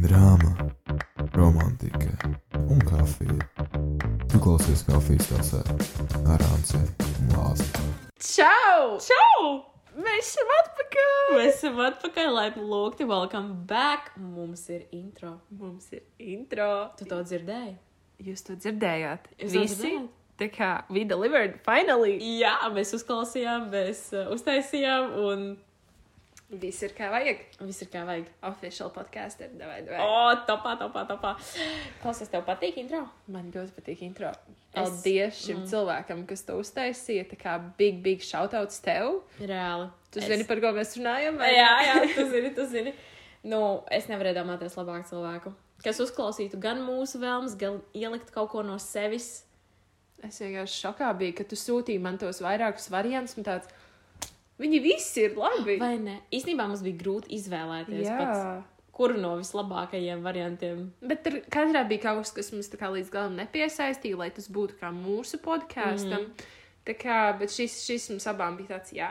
drāma, romantika un kafija. Tu klausies kafijas tasē ar Anci un Lāzi. Čau! Čau! Mēs esam atpakaļ! Mēs esam atpakaļ, laipni lūgti. Welcome back! Mums ir intro. Mums ir intro. Tu to dzirdēji? Jūs to dzirdējāt? Jūs to Visi? dzirdējāt? Tā kā we delivered finally! Jā, mēs uzklausījām, mēs uh, uztaisījām, un Viss ir kā vajag. viss ir kā vajag. Official podcaster, davai, davai. O, topā, topā, topā. Klausies, tev patīk intro? Man ļoti patīk intro. Paldies šim mm. cilvēkam, kas to uztaisīja. Tā kā big, big shoutouts tev. Reāli. Tu Es- zini, par ko mēs runājam? vai Jā, jā, tu zini, tu zini. Nu, es nevarēju domāties labāk cilvēku, kas uzklausītu gan mūsu vēlmes, gan ielikt kaut ko no sevis. Es vienkārši šokā biju, ka tu sūtīji man tos vairākus variantus. Tāds, viņi visi ir labi. Vai ne? Īstenībā mums bija grūti izvēlēties, Jā. pats, kuru no vislabākajiem variantiem. Bet tur katrā bija kaut kas, kas mums tā kā līdz galam nepiesaistīja, lai tas būtu kā mūsu podkāstam. Mm. Tā kā, bet šis, šis mums abām bija tāds, jā,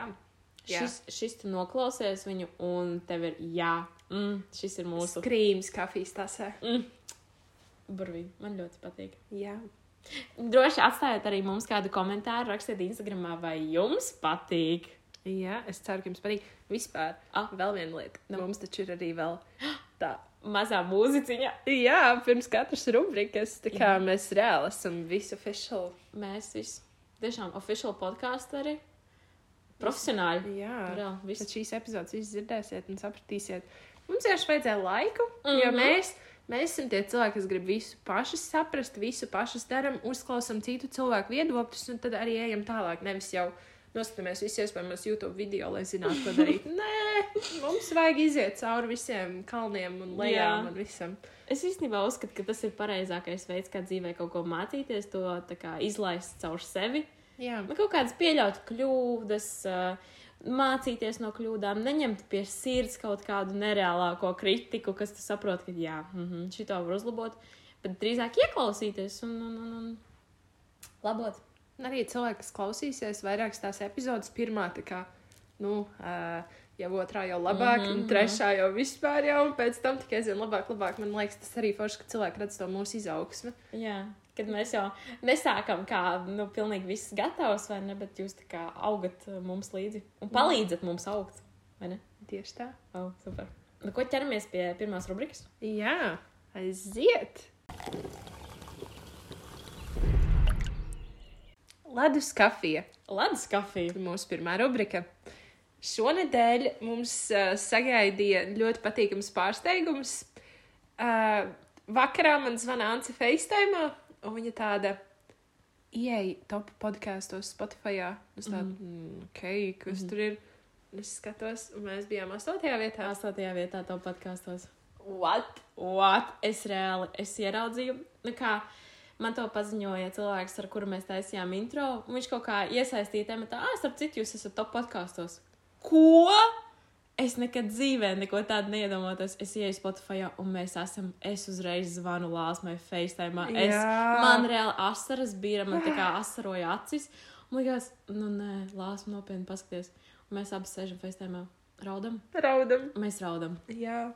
jā. Šis, šis tu noklausies viņu, un tev ir jā, mm, šis ir mūsu skrīms kafijas tasē. burvīgi. Man ļoti patīk. Jā. Droši atstājiet arī mums kādu komentāru, rakstiet Instagram, vai jums patīk. Jā, es ceru, ka jums patīk. Vispār, Ah. vēl viena lieta. Nu. Mums taču ir arī vēl tā. Mazā mūziķiņa. Jā, pirms katras rubrikas, tā kā jā. mēs reāli esam visi official. Mēs visi tiešām oficiāli podkāstu arī. Profesionāļi. Jā, Reāli. Tad šīs epizodes jūs dzirdēsiet un sapratīsiet. Mums vienkārši vajadzēja laiku, mm -hmm. jo Mhm. mēs, mēs esam tie cilvēki, kas grib visu paši saprast, visu paši darām, uzklausām citu cilvēku viedokļus, un tad arī ejam tālāk. Nevis jau noskatāmies visus iespējamos YouTube video, lai zinātu, ko darīt. Nē, mums vajag iziet cauri visiem kalniem un lejām Jā. un visam. Es īstenībā uzskatu, ka tas ir pareizākais veids, kā dzīvē kaut ko mācīties, to tā kā izlaist caur sevi. Jā, Nu, kaut kādas pieļaut kļūdas, ā, mācīties no kļūdām, neņemt pie sirds kaut kādu nereālāko kritiku, kas tu saproti, ka jā, mm -hmm, šito var uzlabot, bet drīzāk ieklausīties un, un, un, un labot. Arī cilvēki, kas klausīsies vairākas tās epizodes, pirmā tā kā, nu, uh, jau otrā jau labāk, mm -hmm. un trešā jau vispār jau, un pēc tam tikai aizvien labāk, labāk. Man liekas, tas arī forši, ka cilvēki redz to mūsu izaugsmi. Jā, kad mēs jau nesākam kā, nu, pilnīgi viss gatavs, vai ne, bet jūs tā kā augat mums līdzi un palīdzat mums augt, vai ne? Tieši tā. Oh, super. Nu, ko ķeramies pie pirmās rubrikas? Jā, aiziet! Ledus kafija Ledus kafija. mūsu pirmā rubrika. Šonadēļ mums uh, sagaidīja ļoti patīkams pārsteigums. Uh, vakarā man zvana Anse FaceTime, un viņa tāda ieeja top podkāstos Spotify. Es tādu, mm, ok, kas mm -hmm. tur ir? Es skatos, un mēs bijām astotajā vietā. Astotajā vietā to podkāstos. What? What? Es reāli es ieraudzīju, nu kā man to paziņoja cilvēks, ar kuru mēs taisījām intro. Viņš kaut kā iesaistīja tematā, ah, starp citu, jūs esat top podkāstos. Ko? Es nekad dzīvē neko tādu neiedomājos. Es ienāku Spotify, un mēs esam. Es uzreiz zvanu Lāsmai FaceTime. Es, man reāli asaras bija, man tā kā asaroja acis. Un likās, nu nē, Lāsma nopietni paskaties. Un mēs abi sēžam FaceTime, raudam. Raudam. Mēs raudam. Jā.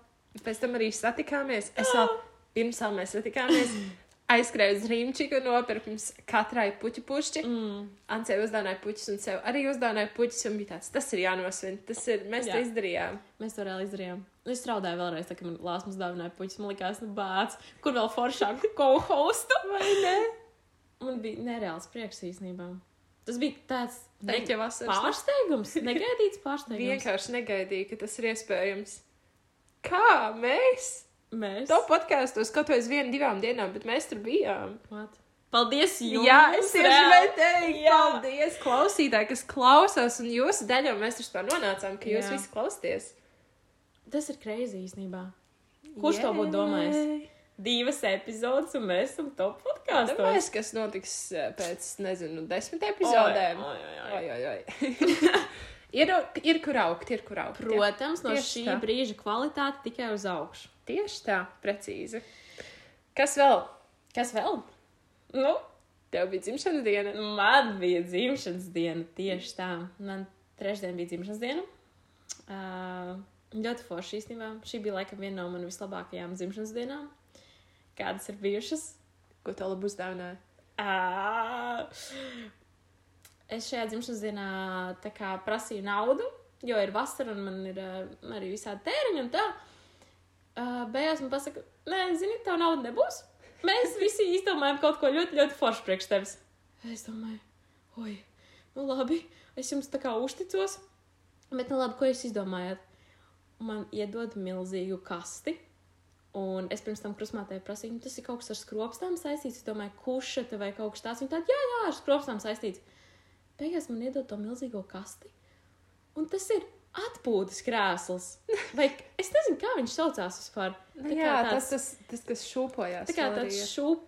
Pēc tam arī satikāmies. Es vēl pirms tam mēs satikāmies. Aizskrēju uz Rīmčiku nopirku mums katrai puķu pušķi. Mm. Ancei uzdāvināja puķus un sev arī uzdāvināja puķus. Un bija tāds, tas ir jānosvin. Tas ir, mēs Jā. to izdarījām. Mēs to reāli izdarījām. Es strādāju vēlreiz, tā, kad man Lāsmas dāvināja puķis. Man likās, nu, bāc, kur vēl foršāku co-hostu. Vai ne? Man bija nereāls prieks īstenībā. Tas bija tāds Teikt jau vasaras. pārsteigums, negaidīts pārsteigums. Vienkārši negaidīju, ka tas ir iespējams. Kā mēs? Mēs. To podkāstos kaut vai uz vienu, divām dienām, bet mēs tur bijām. What? Paldies jums! Jā, es tieši Jā. paldies klausītāji, kas klausās, un jūsu daļā mēs tur spēr nonācām, ka jūs Jā. visi klausāties. Tas ir kreizi īstenībā. Kurš to būtu domājis? Divas epizodes, un mēs esam top podkāstos. Domājies, kas notiks eh, pēc, nezinu, desmit epizodēm. Oi, oi, oi. Oi, oi, oi. ir, ir kur augt, ir kur augt. jā. Protams, no Tieši šī tā. brīža kvalitāte tikai uz augšu. Tieši tā, precīzi. Kas vēl? Kas vēl? Nu, Tev bija dzimšanas diena. Man bija dzimšanas diena tieši tā. Man trešdien bija dzimšanas diena. Uh, Ļoti forši īstenībā. Šī bija laikam viena no manām vislabākajām dzimšanas dienām, kādas ir bijušas. Ko tev labi uzdāvināja? Ā, Es šajā dzimšanas dienā kā prasīju naudu, jo ir vasara un man ir uh, arī visādi tēriņi un tā. Uh, beigās man pasaka, nē, zini, tev nauda nebūs. Mēs visi izdomājam kaut ko ļoti, ļoti foršu priekš tevis. Es domāju, oi, nu labi, es jums tā kā uzticos. Bet, nu labi, ko jūs izdomājāt? Man iedod milzīgu kasti. Un es pirms tam krusmātē prasīju, nu, tas ir kaut kas ar skropstām saistīts. Es domāju, kušata vai kaut kas tāds. Viņa tāda, jā, jā, ar skropstām saistīts. Beigās man iedod to milzīgo kasti. Un tas ir atpūtas krēsls. Vai es nezinu, kā viņš saucās vispār. Nu, Tā jā, tāds- tas, tas, tas, kas šūpojās. Tā kā tāds arī. šūp,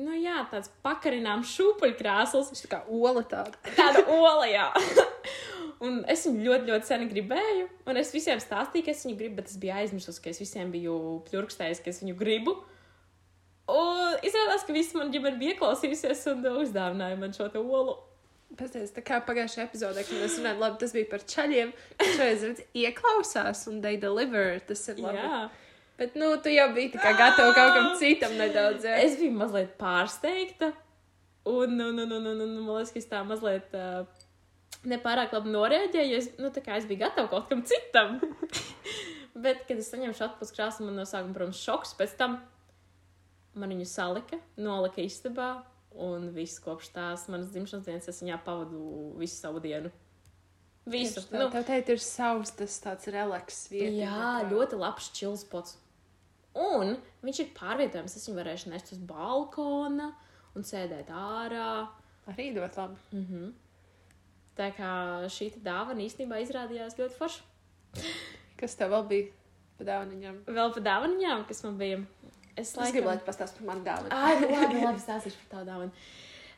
nu jā, tāds pakarinām šūpuļkrēsls. Viņš tā kā ola tāda. Tāda ola, jā. Un es viņu ļoti, ļoti sen gribēju. Un es visiem stāstīju, ka es viņu gribu, bet es biju aizmirsus, ka es visiem biju pļurkstējis, ka es viņu gribu. Un izrādās, ka viss man ģimene bija ieklausījusies un uzdāvināja man šo te olu. Pasties, tā kā pagājušajā epizodē, kad mēs runājām, labi, tas bija par ceļiem. Šoreiz redz, ieklausās un they deliver. Tas ir labi. Jā. Bet, nu, tu jau biji tā kā gatava kaut kam citam nedaudz. Jā. Es biju mazliet pārsteigta. Un, un, un, un, un, un man liekas, ka es tā mazliet uh, nepārāk labi noreaģēju. jo Es, nu, tā kā es biju gatava kaut kam citam. Bet, kad es saņēmu šo atpūtas krāsu, man no sākuma, protams, šoks. Pēc tam man viņu salika, nolika istabā. Un viss kopš tās manas dzimšanas dienas es viņā pavadu visu savu dienu. Visu. Tieši tā. Nu, tev teikt, ir savs tas tāds relaks vieta. Jā, ļoti labs čilspots. Un viņš ir pārvietojams. Es viņu varēšu nest uz balkona un sēdēt ārā. Arī ļoti labi. Mm -hmm. Tā kā šī dāvana īstenībā izrādījās ļoti forša. Kas tev vēl bija pa dāvaniņām? Vēl par dāvanām, kas man bija. Es Es gribu, lai tu pastāst par manu dāvanu. Ai, nu labi, labi, stāstīšu par tavu dāvanu.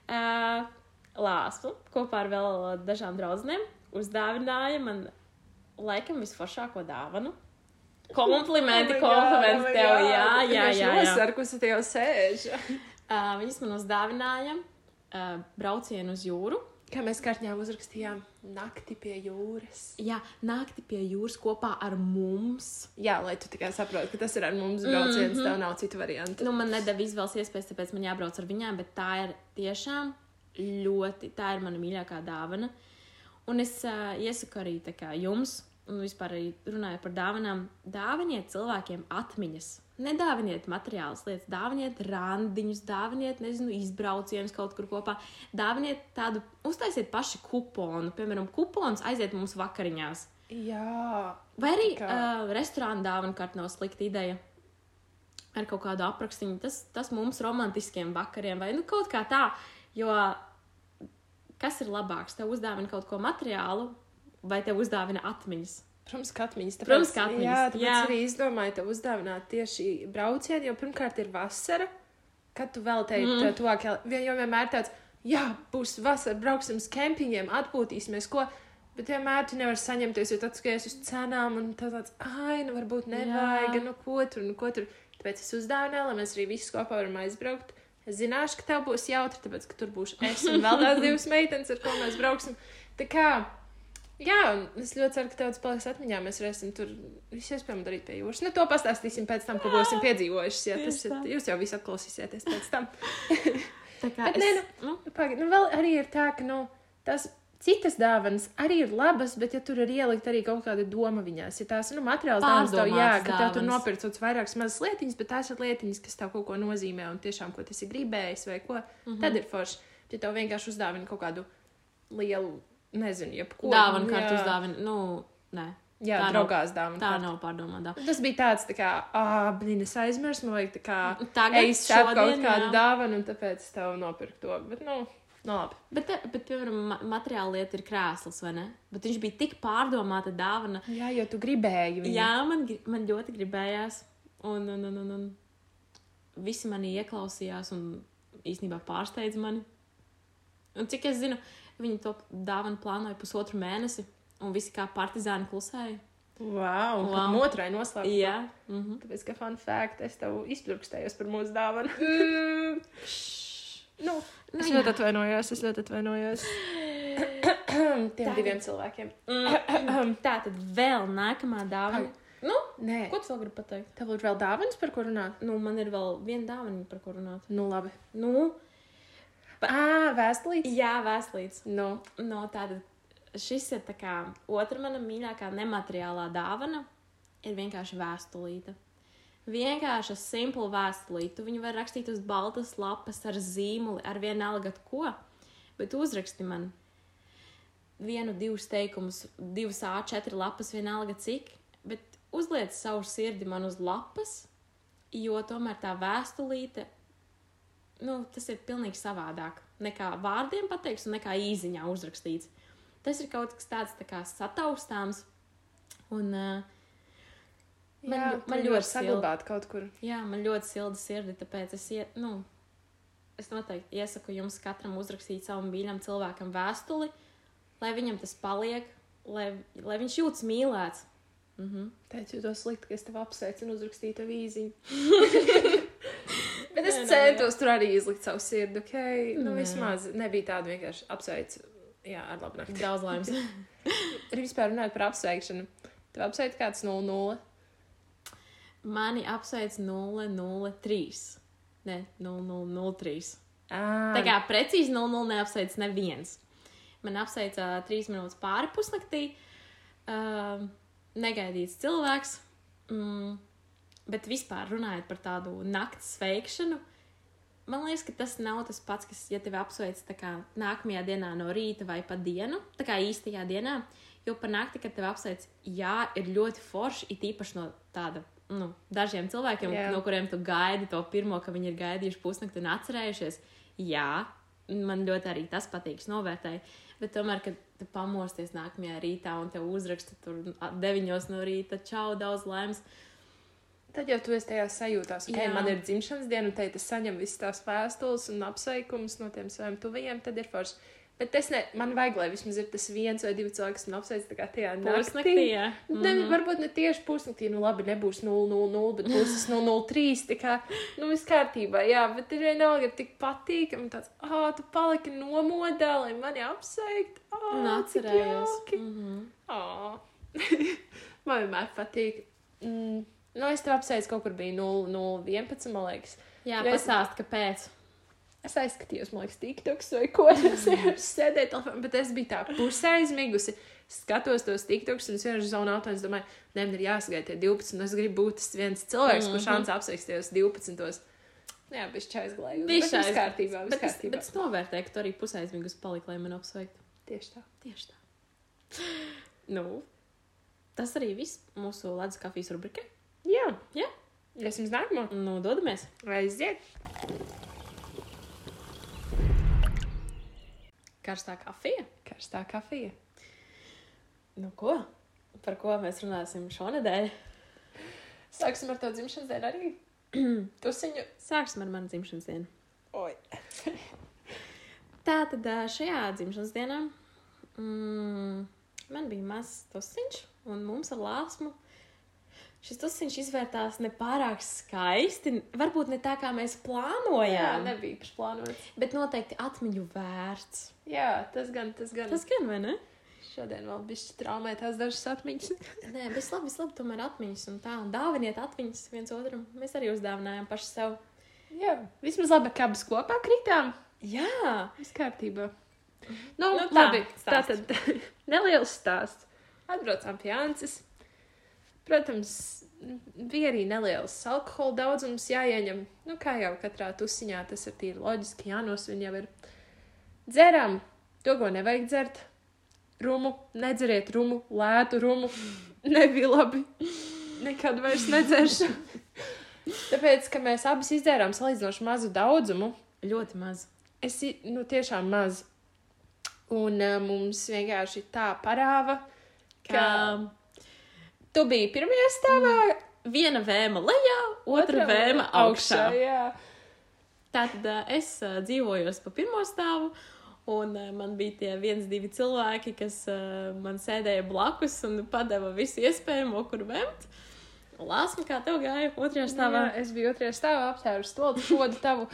Uh, Lāsmu kopā ar vēl dažām draudzenēm uzdāvināja man laikam visforšāko dāvanu. Komplimenti, Oh komplimenti oh tev, God. jā, jā, jā. jā. Nosarkus te jau sēž. Uh, viņas man uzdāvināja uh, braucienu uz jūru. Kā mēs kārtņā uzrakstījām, nakti pie jūras. Jā, naktī pie jūras kopā ar mums. Jā, lai tu tikai saproti, ka tas ir ar mums brauciens, mm -hmm. tev nav citu variantu. Nu, man nedēļa izvēles iespējas, tāpēc man jābrauc ar viņām, bet tā ir tiešām ļoti, tā ir mana mīļākā dāvana. Un es uh, iesaku arī kā jums, un vispār arī runāju par dāvanām, dāviniet cilvēkiem atmiņas. Nedāviniet materiālas lietas, dāviniet randiņus, dāviniet, nezinu, izbraucienus kaut kur kopā. Dāviniet tādu, uztaisiet paši kuponu, piemēram, kupons aiziet mums vakariņās. Jā, Vai arī Kā? uh, restorāna dāvana kārt nav slikta ideja. Ar kaut kādu aprakstu. Tas, tas mums romantiskiem vakariem vai nu, kaut kā tā. Jo kas ir labāks? Tev uzdāvina kaut ko materiālu vai tev uzdāvina atmiņas? Protams, ka atmiņas. Tāpēc, Protams, ka atmiņas, Jā, tāpēc jā. arī izdomāju tev uzdāvināt tieši braucienu, jo pirmkārt ir vasara, kad tu vēl teici, Mm. tuvāk, jo vienmēr tāds, jā, būs vasara, brauksim uz kempiņiem, atpūtīsimies, ko. Bet vienmēr tu nevari saņemties, jo tad skaties uz cenām, un tā tāds, ai, nu varbūt nevajag, Jā. nu ko tur, nu ko tur. Tāpēc es uzdāvināju, lai mēs arī visi kopā varam aizbraukt. Es zināšu, ka tev būs jautri, tāpēc, ka tur būs es un vēl tās divas meitenes, ar ko mēs brauksim. Tā kā, jā, un es ļoti ceru, ka tev tas paliks atmiņā. Mēs varēsim tur visu iespējamo darīt pie jūras. Nu, to pastāstīsim pēc tam, ko būsim piedzīvojuši. Jā, tas ir, jūs jau visu atklausīsieties pēc tam. Tā kā Bet nē, nu, Pagaid, nu, vēl arī ir tā, ka, nu, tās citas dāvanas arī ir labas, bet, ja tur ir ielikt arī kaut kāda doma viņās, ja tās, nu, materiāls dāvanas tev, jā, ka tev tur dāvanas. nopirkt kaut kādas vairākas mazas lietiņas, bet tās ir lietiņas, kas tev kaut ko nozīmē un tiešām, ko tas ir gribējis vai ko, mm. -hmm. tad ir forši. Ja tev vienkārši uzdāvina kaut kādu lielu, nezinu, jebko. dāvana jā. kārtu uzdāvina. Nu, nē. Jā, Tā draugās dāvana. Tā nav pārdomāta. Tas bija tāds, tā kā, ah, blīni, es aizmirsu, man vajag tā kā, Tagad, ej, sēp kaut kādu jā. dāvanu, un tāpēc es tev nopirku to. Bet, nu, nu labi. Bet, te- bet piemēram, ma materiāla lieta ir krēsls, vai ne? Bet viņš bija tik pārdomāta dāvana. Jā, jo tu gribēji viņu. Jā, man, man ļoti gribējās. Un, un, un, un, un visi mani ieklausījās un īstenībā pārsteidza mani. Un cik es zinu, viņi to dāvanu plānoja pusotru mēnesi, un visi kā partizāni klusēja. Wow, Wow. otrai noslēpumā. Jā, mhm. Tāpēc, ka fun fact, es tev izpļukstējos par mūsu dāvanu. Mm. nu, Nu, es jā. ļoti atvainojos, es ļoti atvainojos. Tiem Tagad- diviem cilvēkiem. Mm. Tā tad vēl nākamā dāvana. Nē, Ko tu vēl gribi pateikt? tev ir vēl dāvāns, par ko runāt? Nu, man ir vēl viena dāvana, par ko runāt. Nu, labi. Nu, Ā, vēstulīts. jā, vēstulīts. Nu, No, tāda, šis ir tā kā otra mana mīļākā nemateriālā dāvana. Ir vienkārši vēstulīte. Vienkārši simpla vēstulīte. Tu viņu var rakstīt uz baltas lapas ar zīmoli, ar vienalga ko. Bet uzraksti man vienu, divus teikumus, divas A4 lapas, vienalga cik. Bet uzliec savu sirdi man uz lapas, jo tomēr tā vēstulīte nu, tas ir pilnīgi savādāk nekā vārdiem pateikts un nekā īsiņā uzrakstīts. Tas ir kaut kas tāds tā kā sataustāms. Un, uh, Man jā, man ļoti saglabāt kaut kur. jā, man ļoti silda sirdi, tāpēc es, ie, nu, es noteikti iesaku jums katram uzrakstīt savam mīļam cilvēkam vēstuli, lai viņam tas paliek, lai, lai viņš jūtas mīlēts. Mhm. Teicu, to slikti, ka es tev apsveicu un uzrakstīju tev īziņu. Es Nē, nē, centos tur arī izlikt savu sirdi, ok? Nu, Nē. vismaz nebija tāda vienkārši apsveicu. Jā, ar labu nakti. Daudz laimes. Arī vispār runājot par apsveikšanu. Tev apsveic kāds 0-0. Mani apsveic 003. Nē, 0003. Tā Tā kā precīzi 0-0 neapsveic neviens. Man apsveica trīs minūtes pāri pusnaktī. Uh, negaidīts cilvēks. Mm, bet vispār runājot par tādu naktas veikšanu, man liekas, ka tas nav tas pats, kas, ja tevi apsveic kā nākamajā dienā no rīta vai pa dienu, tā kā īstajā dienā. Jo par nakti, kad tevi apsveic, jā, ir ļoti forši, it īpaši no tāda. Nu, dažiem cilvēkiem, Jā. no kuriem tu gaidi to pirmo, ka viņi ir gaidījuši pusnakti un atcerējušies, jā, man ļoti arī tas patīk, novērtēju. Bet tomēr, kad tu pamosties nākamajā rītā un te uzraksta tur a- deviņos no rīta, čau, daudz laimes. Tad jau tu esi tajā sajūtās, ka Jā. man ir dzimšanas diena, un te es saņemu visas tās vēstules un apsveikumus no tiem saviem tuvajiem, tad ir forši. Bet es ne, man vajag, lai vismaz ir tas viens vai divi cilvēki, kas man apsveic tajā Pusnaktī, naktī. jā. Ne, Mhm. Varbūt ne tieši pusnaktī, nu labi, nebūs 0,00, bet būs tas 0,03. Tā kā, nu, viss kārtībā, jā, bet ir vienalga tik patīkami. Tāds, ah, tu paliki nomodā, lai mani apsveikt. Un Ah, cik atcerējos. jauki. Mhm. Ah. Man vienmēr patīk. Mm. Nu, es tev apsveicu, kaut kur bija 0,11, man liekas. Jā, Jo es- pastāst, kāpēc. Es aizskatījos, man liekas, TikToks vai ko. Es vienkārši sēdēju telefonā, bet es biju tā pusē aizmigusi. Skatos tos TikToks, un es vienkārši zonu auto, un es domāju, ne, man ir jāsagaida tie 12, un es gribu būt tas viens cilvēks, mm -hmm. kurš šāds apsveiks tajos 12. Jā, bija aizglājis. Viss aiz- kārtībā, viss Bet es, bet es novērtēju, ka tu arī pusaizmigus paliki, lai man apsveiktu. Tieši tā. Tieši tā. Nu, tas arī viss mūsu ledus kafijas rubrikē. Jā. Jā. Es jums nākamo. Nu, dodamies. Aiziet. Karstā kafija. Karstā kafija. Nu, ko? Par ko mēs runāsim šonadēļ? Sāksim ar to dzimšanas dienu arī. Tusiņu. Sāksim ar manu dzimšanas dienu. Oi. Tā tad šajā dzimšanas dienā mm, man bija mazs tusiņš, un mums ar lāsmu šis tusiņš izvērtās nepārāk skaisti. Varbūt ne tā, kā mēs Jā, plānojām, ne. nebija plānots. bet noteikti atmiņu vērts. Jā, tas gan, tas gan. Tas gan, vai ne? Šodien vēl bija traumētās dažas atmiņas. Nē, bet labi, labi, tomēr atmiņas un tā. Dāviniet atmiņas viens otram. Mēs arī uzdāvinājām paši sev. Jā, vismaz labi, ka abas kopā kritām. Jā, Viss kārtībā. Nu, Nu nu tā, labi. Tā stāsts. tad neliels stāsts. Atbraucām pie Ances. Protams, bija arī neliels alkohola daudzums jāieņem. Nu, kā jau katrā tusiņā, tas ir tīri loģiski. Jānos viņa jau ir. Dzeram to, ko nevajag dzert. Rumu, nedzeriet rumu, lētu rumu. Nebija labi. Nekad vairs nedzeršu. Tāpēc, ka mēs abas izdzērām salīdzinoši mazu daudzumu, ļoti maz. Es nu, tiešām maz. Un uh, mums vienkārši tā parāva, ka tu biji pirmajā stāvā, Viena vēma lejā, otra vēma augšā. Jā, Tātad ā, es uh, dzīvoju pa pirmo stāvu, un uh, man bija tie viens, divi cilvēki, kas uh, man sēdēja blakus un padeva visu iespējamo, kur vemt. Lāsma, kā tev gāja otrajā stāvā? Jā, es biju otrajā stāvā, aptēru stoli, šodu tavu.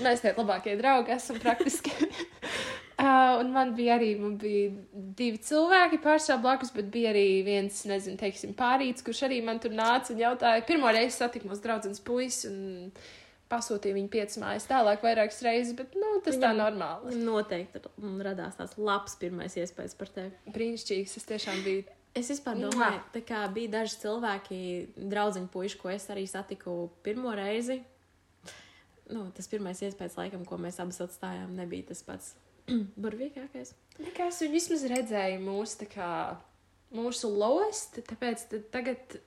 Mēs tie labākie draugi esam praktiski. Uh, un man bija arī man bija divi cilvēki pārstāv blakus, bet bija arī viens, nezinu, teiksim, pārīts, kurš arī man tur nāca un jautāja. Pirmo reizi satiku mūsu draudzenes puisi un pasūtīju viņu piecas mājas tālāk vairākas reizes, bet, nu, tas tā Viņam- normāli. Viņam noteikti radās tāds labs pirmais iespējas par tevi. Brīnišķīgs, es tiešām biju. Es vispār domāju, tā kā bija daži cilvēki, draugi puiši, ko es arī satiku pirmo reizi. Nu, tas pirmais iespējas, laikam, ko mēs abas atstājām, nebija tas pats burvīgākais. Nekas, viņi vismaz redzēja mūsu, kā, mūsu lost, tāpēc tagad,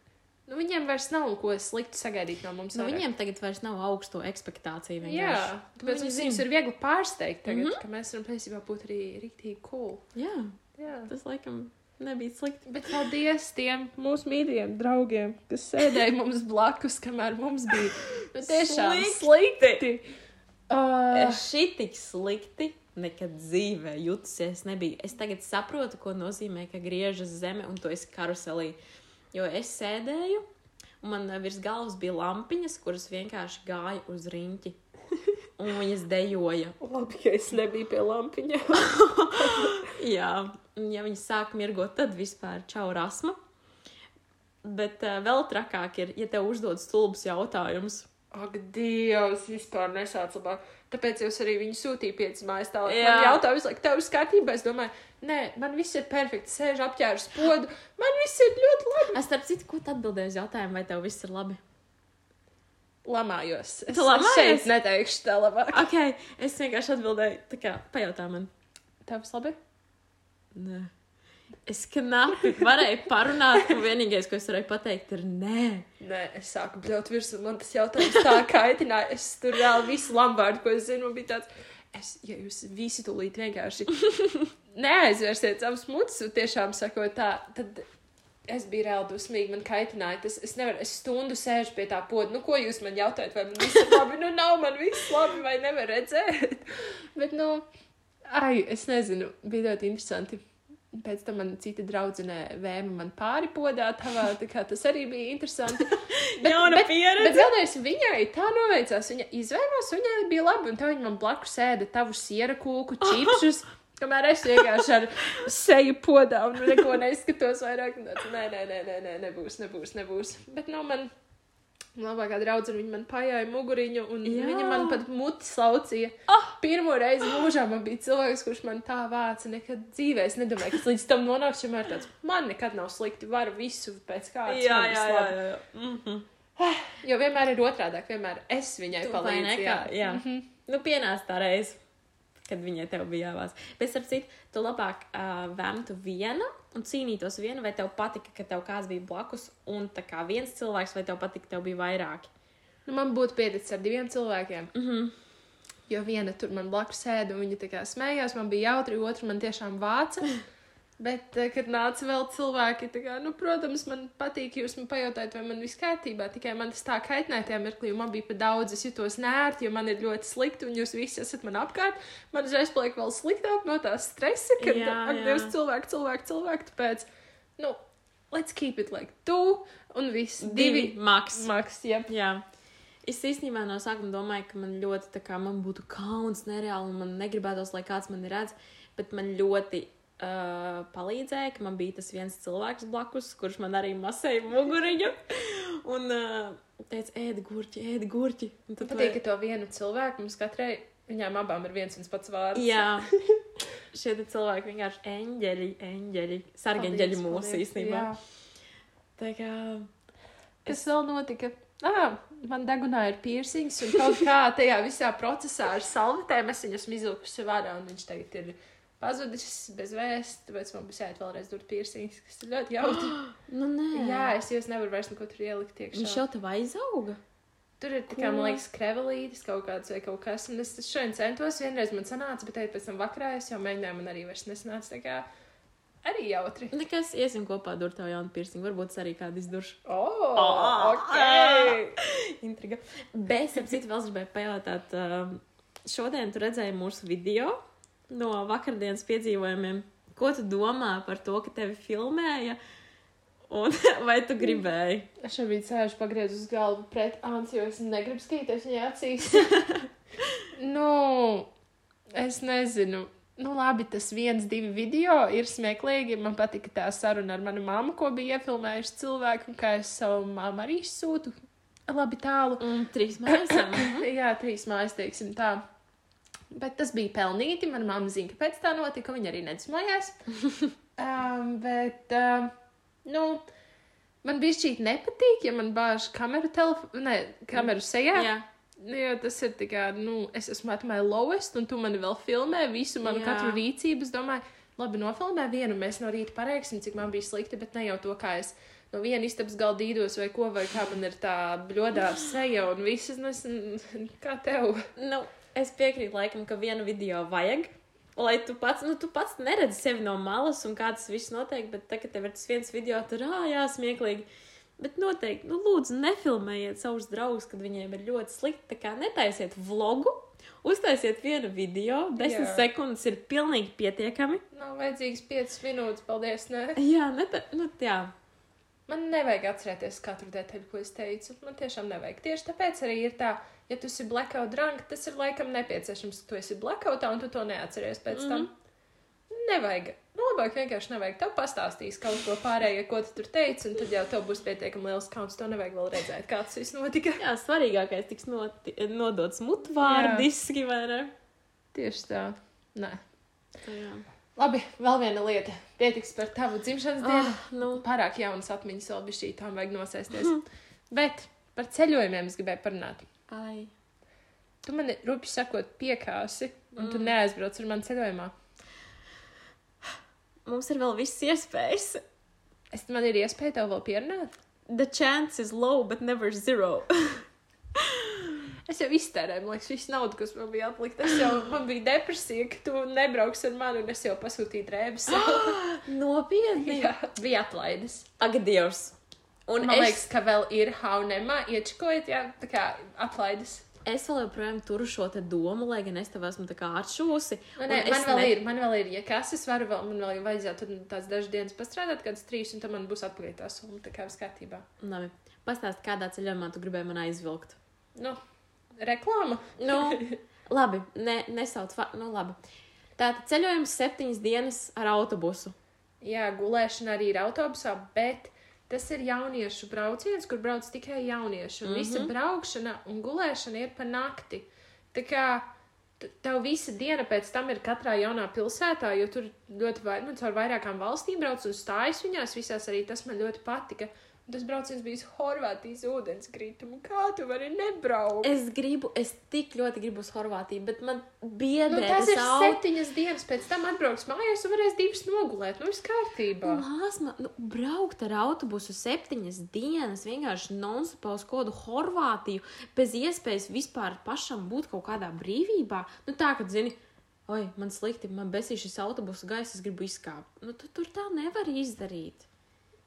nu, viņiem vairs nav ko sliktu sagaidīt no mums. Nu, vairāk. viņiem tagad vairs nav augsto ekspektāciju. Jā, vienkārši. tāpēc Nu, mums ir viegli pārsteigt tagad, mm. -hmm. ka mēs varam patiesībā būt arī rīktīgi cool. Jā, Jā. tas laikam nebija slikti. Bet paldies tiem mūsu mīļajiem draugiem, kas sēdēja mums blakus, kamēr mums bija nu, tiešām Slikti. slikti. Uh, šī tik slikti nekad dzīvē jutusies nebiju. Es tagad saprotu, ko nozīmē, ka griežas zeme un to es karuselī. Jo es sēdēju, un man virs galvas bija lampiņas, kuras vienkārši gāja uz riņķi. Un viņas dejoja. labi, ka es nebiju pie lampiņa. Jā, ja viņas sāk mirgot, tad vispār čau rasma. Bet uh, vēl trakāk ir, ja tev uzdod stulbus jautājumus. Ak, Dievs, vispār nesāc labāk. Tāpēc es arī viņu sūtīju piecas mājas tālāk. Jā. Man jautāja, visu laiku, tev ir kārtībā. Es domāju, nē, man viss ir perfekti. Sēž apģērbs podu. Man viss ir ļoti labi. Es starp citu, ko tu atbildēji uz jautājumu, vai tev viss ir labi? Lamājos. Es, lamājies? šeit neteikšu tā labāk. Ok, es vienkārši atbildēju, tā kā pajautā man. Tev viss labi? Nē. Es knapi varēju parunāt, un vienīgais, ko es varēju pateikt, ir nē. Nē, es sāku bļaut virsū, man tas jautājums tā kaitināja. Es tur reāli visu lambārdu, ko es zinu, bija tāds, es, ja jūs visi tūlīt vienkārši neaizvērsiet savus mutus, tiešām sakot tā, tad es biju reāli dusmīga, man kaitināja. Tas, es nevaru, es stundu sēžu pie tā poda, nu ko jūs man jautājat, vai man viss ir labi, nu nav man viss labi, vai nevar redzēt. Bet, nu, ai, es nezinu, bija ļoti interesanti. Pēc tam man cita draudzene vēma man pāri podā, tavā, tā kā tas arī bija interesanti. Jauna bet, pieredze. Bet galvenais, viņai tā noveicās. Viņa izvēlējās, viņai bija labi, un tā viņa man blakus sēda tavu siera kūku, čipsus. Kamēr es vienkārši ar seju podā un neko neskatos vairāk, tāds, nē, nē, nē, nē, nē, nebūs, nebūs, nebūs. Bet, nu, man labākā draudzene, viņa man pajāja muguriņu, un Jā. Viņa man pat muti slaucīja. Ah! Pirmo reizi mūžā man bija cilvēks, kurš man tā vāca, nekad dzīvē. Es nedomāju, ka es līdz tam nonākšu, jo tāds, man nekad nav slikti, varu visu pēc kārtas. Jā, jā, jā. labi." jā, jā. Mm -hmm. Jo vienmēr ir otrādāk, vienmēr es viņai ne, Jā, jā. Mhm. Nu, pienāca tā reize, kad viņai tev bija jāvāc. Bet, starp citu, tu labāk uh, vēmtu vienu un cīnītos vienu, vai tev patika, ka tev kāds bija blakus, un tā kā viens cilvēks, vai tev patika, ka tev bija vairāki. Nu, man būtu pieticis ar diviem cilvēkiem. Mm -hmm. Jo viena tur man blakus sēda, un viņa tā kā smējās, man bija jautri, otra man tiešām vāca. Bet, eh, kad nāca vēl cilvēki, kā, nu, protams, man patīk, jūs man pajautājat, vai man viss kārtībā. Tikai man tas tā kaitināja tajā mirklī, jo man bija pat daudz, es jutos nērti, jo man ir ļoti slikti, un jūs visi esat man apkārt. Man uzreiz paliek vēl sliktāk no tā stresa, kad jā. Dievs, cilvēki, cilvēki, cilvēki. Tāpēc, nu, let's keep it like two, un viss Divi maks. maks, jā. Jā. Es īstenībā no sākuma domāju, ka man ļoti tā kā man būtu kauns, nereāli, un man negribētos, lai kāds mani redz, bet man ļoti uh, palīdzēja, ka man bija tas viens cilvēks blakus, kurš man arī masēja muguriņu. Un uh, teica, ēd gurķi, ēd gurķi. Un tad Patīk, ka to vienu cilvēku mums katrai, viņām abām ir viens un tas pats vārds. Jā, šie cilvēki vienkārši eņģeļi, eņģeļi, sargeņģeļi mūsu īstenībā. jā. Tā kā, Kas vēl notika? Ah, man degunā ir piercings, un kaut kā tajā visā procesā ar salvetēm es viņu esmu izlikusi vārā, un viņš tagad ir pazudis bez vēstures, tāpēc man būs jāiet vēlreiz tur piercings, kas ir ļoti jautri. nu nē. Jā, es jau nevaru vairs neko tur ielikt iekšā. Viņš jau tev aizauga? Tur ir tā kā, man liekas, krevelītis kaut kāds vai kaut kas, un es šodien centos, vienreiz man sanāca, bet pēc tam vakarā es jau mēģināju, man arī vairs nesanāca, kā arī jautri. Nekas, iesim kopā dur tev jaunu piercingu. Varbūt es arī kādu izduršu. Oh, ok! Intriga. Bet, ap citu, vēl gribēju pajautāt, um, šodien tu redzēji mūsu video no vakardienas piedzīvojumiem. Ko tu domā par to, ka tevi filmēja? Un vai tu gribēji? Es šobrīd sēžu pagriezu uz galvu pret Ansi, jo es negribu skatīties viņa acīs. nu, es nezinu. nu, labi, tas viens, divi video ir smieklīgi. Man patika tā saruna ar manu mammu, ko bija iefilmējuši cilvēki, un kā es savu mammu arī sūtu labi tālu. Un trīs mēnešiem. Jā, trīs mājas, teiksim tā. Bet tas bija pelnīti. Mana mamma zina, kāpēc tā notika. Viņa arī nedusmojās. um, bet, um, nu, man bija šķiet nepatīk, ja man bāž kameru, telefo... ne, kameru sejā. Jā. Nu, jo tas ir tā kā, nu, es esmu atmai lowest, un tu mani vēl filmē visu manu Jā. katru rīcību. Es domāju, labi, nofilmē vienu, mēs no rīta pareiksim, cik man bija slikti, bet ne jau to, kā es no viena istabas galda dīdos vai ko, vai kā man ir tā bļodā seja un visas, nu, es, kā tev. Nu, es piekrītu, laikam, ka vienu video vajag. Lai tu pats, nu, tu pats neredzi sevi no malas un kā tas viss notiek, bet tagad tev ir tas viens video, tur, jā, smieklīgi. Bet noteikti, nu, lūdzu, nefilmējiet savus draugus, kad viņiem ir ļoti slikti. Tā kā netaisiet vlogu, uztaisiet vienu video, desmit Jā. sekundes ir pilnīgi pietiekami. Nav vajadzīgs 5 minūtes, paldies, nē. Jā, neta, nu, jā. Man nevajag atcerēties katru detaļu, ko es teicu. Man tiešām nevajag. Tieši tāpēc arī ir tā, ja tu esi blackout drunk, tas ir laikam nepieciešams, tu esi blackoutā un tu to neatceries pēc mm -hmm. tam. Nevajag. Nu, labāk vienkārši nevajag. Tev pastāstīs kaut ko pārējo, ko tu tur teici, un tad jau tev būs pietiekami liels kauns. To nevajag vēl redzēt, kā tas viss notika. jā svarīgākais tiks noti, nodots mutvārdiski, vai ne? Tieši tā. Nē. Jā. Labi, vēl viena lieta. Pietiks par tavu dzimšanas dienu. Ah, nu, Pārāk jaunas atmiņas vēl bija šī, tām vajag nosēsties. Bet par ceļojumiem es gribēju parunāt. Ai. Tu mani, rupi sakot, piekāsi, un mm. tu neaizbrauc ar mani ceļojumā. Mums ir vēl viss iespējas. Es man ir iespēja tev vēl pierunāt. The chance is low, but never zero. Es jau iztērēju, man liekas, visu naudu, kas man bija atlikta. Es jau man bija depresija, ka tu nebrauks ar mani, un es jau pasūtīju drēbes. Nopietni. Jā, bija atlaides. Ak, Dievs. Un Man es, liekas, ka vēl ir haunema, iečkojot, jā, tā kā atlaides. es vēl joprojām turu šo domu, lai gan es tev esmu tā kā atšūsi. Man, un ne, man vēl ne- ir, man vēl ir, ja kas es varu vēl, man vēl vajadzētu tad tās dažas dienas pastrādāt, kādas trīs, un tad man būs atpakaļ tā summa, tā kā viss kārtībā. Labi. Pastāst, kādā ceļojumā tu gribēji man aizvilkt. Nu, reklāma. Nu, labi, ne, nesauc, fa- nu labi. Tātad ceļojums septiņas dienas ar autobusu. Jā, gulēšana arī ir autobusā, bet tas ir jauniešu brauciens, kur brauc tikai jaunieši. Un mm -hmm. visa braukšana un gulēšana ir pa nakti. Tā kā tev visa diena pēc tam ir katrā jaunā pilsētā, jo tur ļoti vai, nu, caur vairākām valstīm brauc un stājas viņās visās arī tas man ļoti patika. Un tas brauciens bija Horvātijas ūdenskritumu. Kā tu vari nebraukt? Es gribu, es tik ļoti gribu uz Horvātiju, bet man biedē Nu, tas ir au- septiņas dienas, pēc tam atbrauks mājās un varēs divas nogulēt. Nu, viss kārtībā. Lāsma, nu, braukt ar autobusu septiņas dienas, vienkārši nonstopā uz kādu Horvātiju, bez iespējas vispār pašam būt kaut kādā brīvībā. Nu, tā, kad zini, oi, man slikti, man besīs šis autobusu gaiss, es gribu izkāpt. Nu, tu tur tā nevar izdarīt.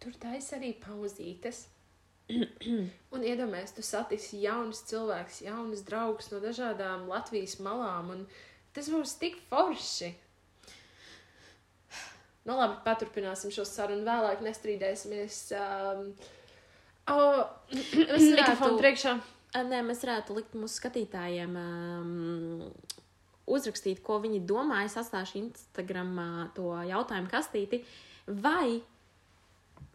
Tur taisa arī pauzītes. un iedomājies, tu satiksi jaunus cilvēkus, jaunus draugus no dažādām Latvijas malām, un tas būs tik forši. Nu, labi, paturpināsim šo sarunu vēlāk, nestrīdēsimies. Um, oh, varētu- mikrofonu priekšā. Nē, mēs varētu likt mūsu skatītājiem um, uzrakstīt, ko viņi domā. Es atstāšu Instagram to jautājumu kastīti. Vai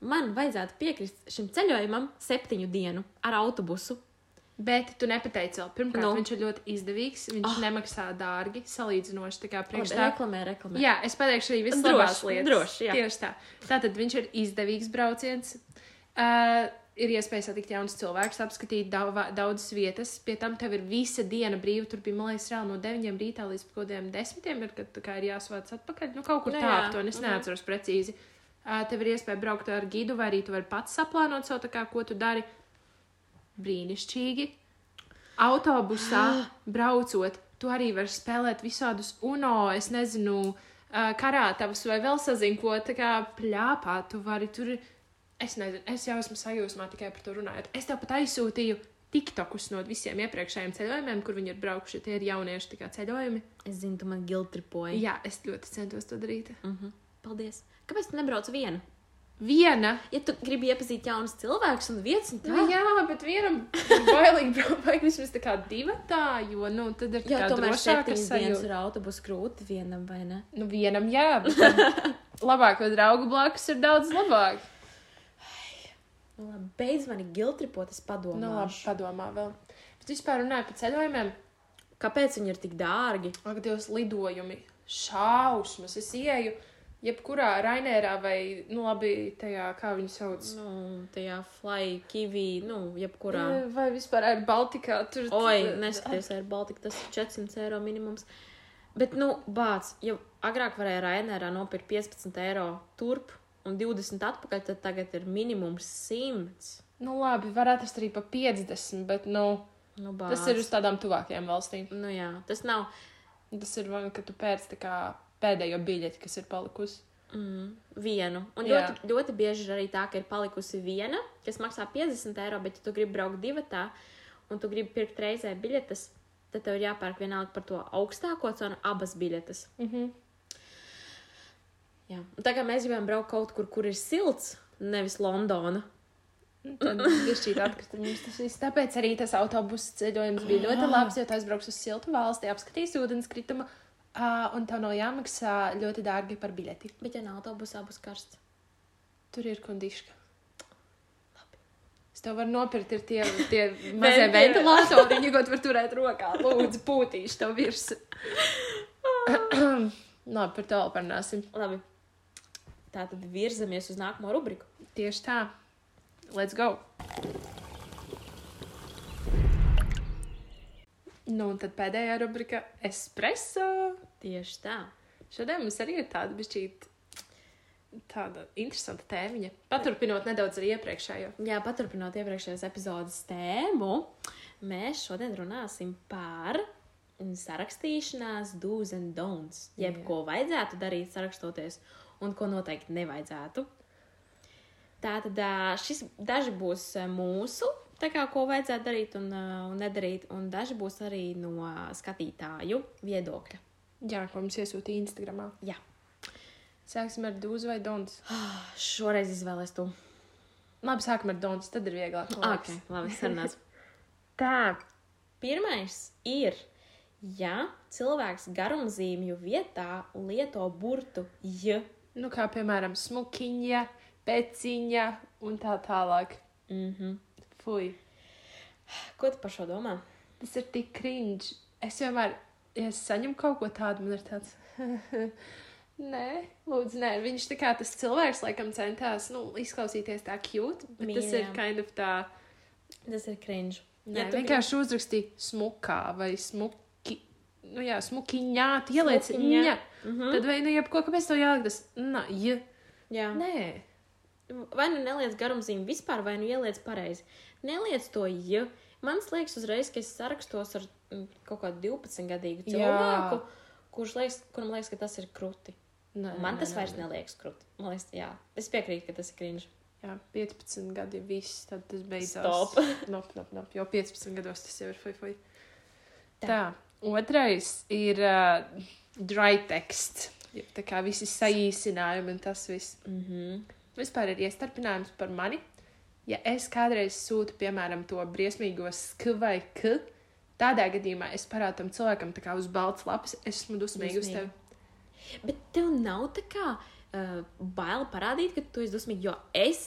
man vajadzētu piekrist šim ceļojumam septiņu dienu ar autobusu? Bet tu nepateici vēl. Pirmkārt, Nu. no. viņš ir ļoti izdevīgs. Viņš oh. nemaksā dārgi, salīdzinoši. Tā kā priekš Labi, tā. reklamē, reklamē. Jā, es pateikšu arī visas labās lietas. droši, jā. Tieši tā. Tātad viņš ir izdevīgs brauciens. Uh, ir iespēja satikt jaunus cilvēkus, apskatīt daudz, daudzas vietas. Pie tam tev ir visa diena brīva. Tur bija, man liekas, reāli no 9 rītā līdz kaut kādiem 10. Ir, kad ir jāsvāc atpakaļ. Nu, kaut kur Nu, tā, to es Mhm. neatceros precīzi. Uh, tev ir iespēja braukt ar gidu, vai arī tu vari pats saplānot savu, kā, ko tu dari. Brīnišķīgi. Autobusā braucot, tu arī vari spēlēt visādus UNO, es nezinu, uh, karātavas vai vēl sazinu, ko tā kā pļāpā. Tu vari tur, es nezinu, es jau esmu sajūsmā tikai par to runājot. Es tev pat aizsūtīju TikTokus no visiem iepriekšējiem ceļojumiem, kur viņi ir braukuši. Tie ir jaunieši kā ceļojumi. Es zinu, tu man giltripoji. Jā, es ļoti centos to darīt. Mhm. Paldies. Kāpēc tu nebrauc viena? viena. Ja tu gribi iepazīt jaunus cilvēkus un vietas, tā, Nu, jā, bet vienam bailīgi, vajag vismaz tā kā divatā, jo, nu, tad ir tā jo kā tomēr septiņas dienas ar autobusu grūti vienam, vai ne? Nu, vienam jā, bet tad labāko draugu blakus ir daudz labāk. Nu, labi, beidz mani giltripot, es padomāšu. Nu, labi, padomā vēl. Bet vispār runāju par ceļojumiem. Kāpēc viņi ir tik dārgi? Ak, Dievs, lidojumi. Šausmas. Es ieju jebkurā Rainērā vai, nu, labi, tajā, kā viņu sauc. Nu, tajā fly, kiwi, nu, jebkurā. Eh, Vai vispār ir Baltikā? Tur Oi, neskaties, ar Baltiku tas ir 400 eiro minimums. Bet, nu, bāc, ja agrāk varēja Rainērā nopirkt 15 eiro turp un 20 atpakaļ, tad tagad ir minimums 100. Nu, labi, var atrast arī pa 50, bet, nu, Nu, bāc. tas ir uz tādām tuvākajām valstīm. Nu, jā, tas nav. Tas ir, vai, ka tu pēc tā kā pēdējo biļeti, kas ir palikusi. Mm, vienu. Un Jā. ļoti, ļoti bieži arī tā, ka ir palikusi viena, kas maksā 50 eiro, bet, ja tu gribi braukt divatā un tu gribi pirkt reizē biļetes, tad tev ir jāpērk vienalga par to augstāko cenu abas biļetes. Mhm. Jā. Un tā kā mēs gribam braukt kaut kur, kur ir silts, nevis Londona. Tad bija tas viss. Tāpēc arī tas autobusu ceļojums bija ļoti labs, jo tu aizbrauks uz siltu valsti, apskatīs ūdenskritumu, uh, un tev nav jāmaksā ļoti dārgi par biļeti. Bet, ja nav autobusā, būs karsts. Tur ir kondiška. Es tev varu nopirkt, ir tie, tie mazie Venti- ventilātori, viņi kaut var turēt rokā. Lūdzu, pūtīšu tev virsmu. Labi, par to parunāsim. Labi. Tā tad virzamies uz nākamo rubriku. Tieši tā. Let's go! Nu, un tad pēdējā rubrika - espreso. Tieši tā. Šodien mums arī ir tāda bišķīta, tāda interesanta tēmiņa. Paturpinot nedaudz ar iepriekšējo. Jā, paturpinot iepriekšējās epizodes tēmu, mēs šodien runāsim par sarakstīšanās do's and don'ts. Jeb Jā. ko vajadzētu darīt, sarakstoties, un ko noteikti nevajadzētu. Tātad šis daži būs mūsu, tā kā ko vajadzētu darīt un, ā, un nedarīt, un daži būs arī no skatītāju viedokļa. Jā, ko mums iesūtīja Instagramā. Jā, Sāksim ar dūzu vai dons. šoreiz izvēlēs tu. Labi, sākam ar dons, tad ir vieglāk. man Ok, liekas. labi, sarunās. Tā. Pirmais ir, ja cilvēks garumzīmju vietā lieto burtu j. Nu, kā piemēram, smukiņa, peciņa un tā tālāk. Mm -hmm. Fui. Ko tu par šo domā? Tas ir tik cringe. Es vienmēr, ja es saņemu kaut ko tādu, man ir tāds. nē, lūdzu, nē. Viņš tā kā tas cilvēks, laikam, centās nu, izklausīties tā cute, bet Mīļā. tas ir kind of tā. Tas ir cringe. Jā, tu vienkārši uzrakstīja smukā vai smuki. Nu, jā, smukiņā, tu ieliec Smukiņā. ņa. Mm -hmm. Tad vai nu jebko, kāpēc to jāliek tas, na, ja. Jā. Nē. Vai nu neliec garumzīmi vispār, vai nu ieliec pareizi. Neliec to j. Man liekas, uzreiz, ka es sarakstos ar mm, kaut kādu 12 gadīgu Jā. cilvēku, kurš liekas, kuram liekas, ka tas ir krūti. Nē, Man tas nē, vairs nē. neliekas krūti. Man liekas, jā, es piekrītu, ka tas ir cringe. Jā, 15 gadi ir viss, tad tas beidzās. Stop. Nop, nop, nop. Jau 15 gados tas jau ir fui, fui. Tā. Tā. Otrais ir uh, dry text. Tā kā visi saīsinājumi un tas viss. Mm -hmm. Vispār ir iestarpinājums par mani. Ja es kādreiz sūtu, piemēram, to briesmīgo sk vai k, tādā gadījumā es parādu tam cilvēkam kā uz balts lapas, es esmu dusmīga uz Dusmīga. tevi. Bet tev nav tā kā uh, bail parādīt, ka tu esi dusmīgs, jo es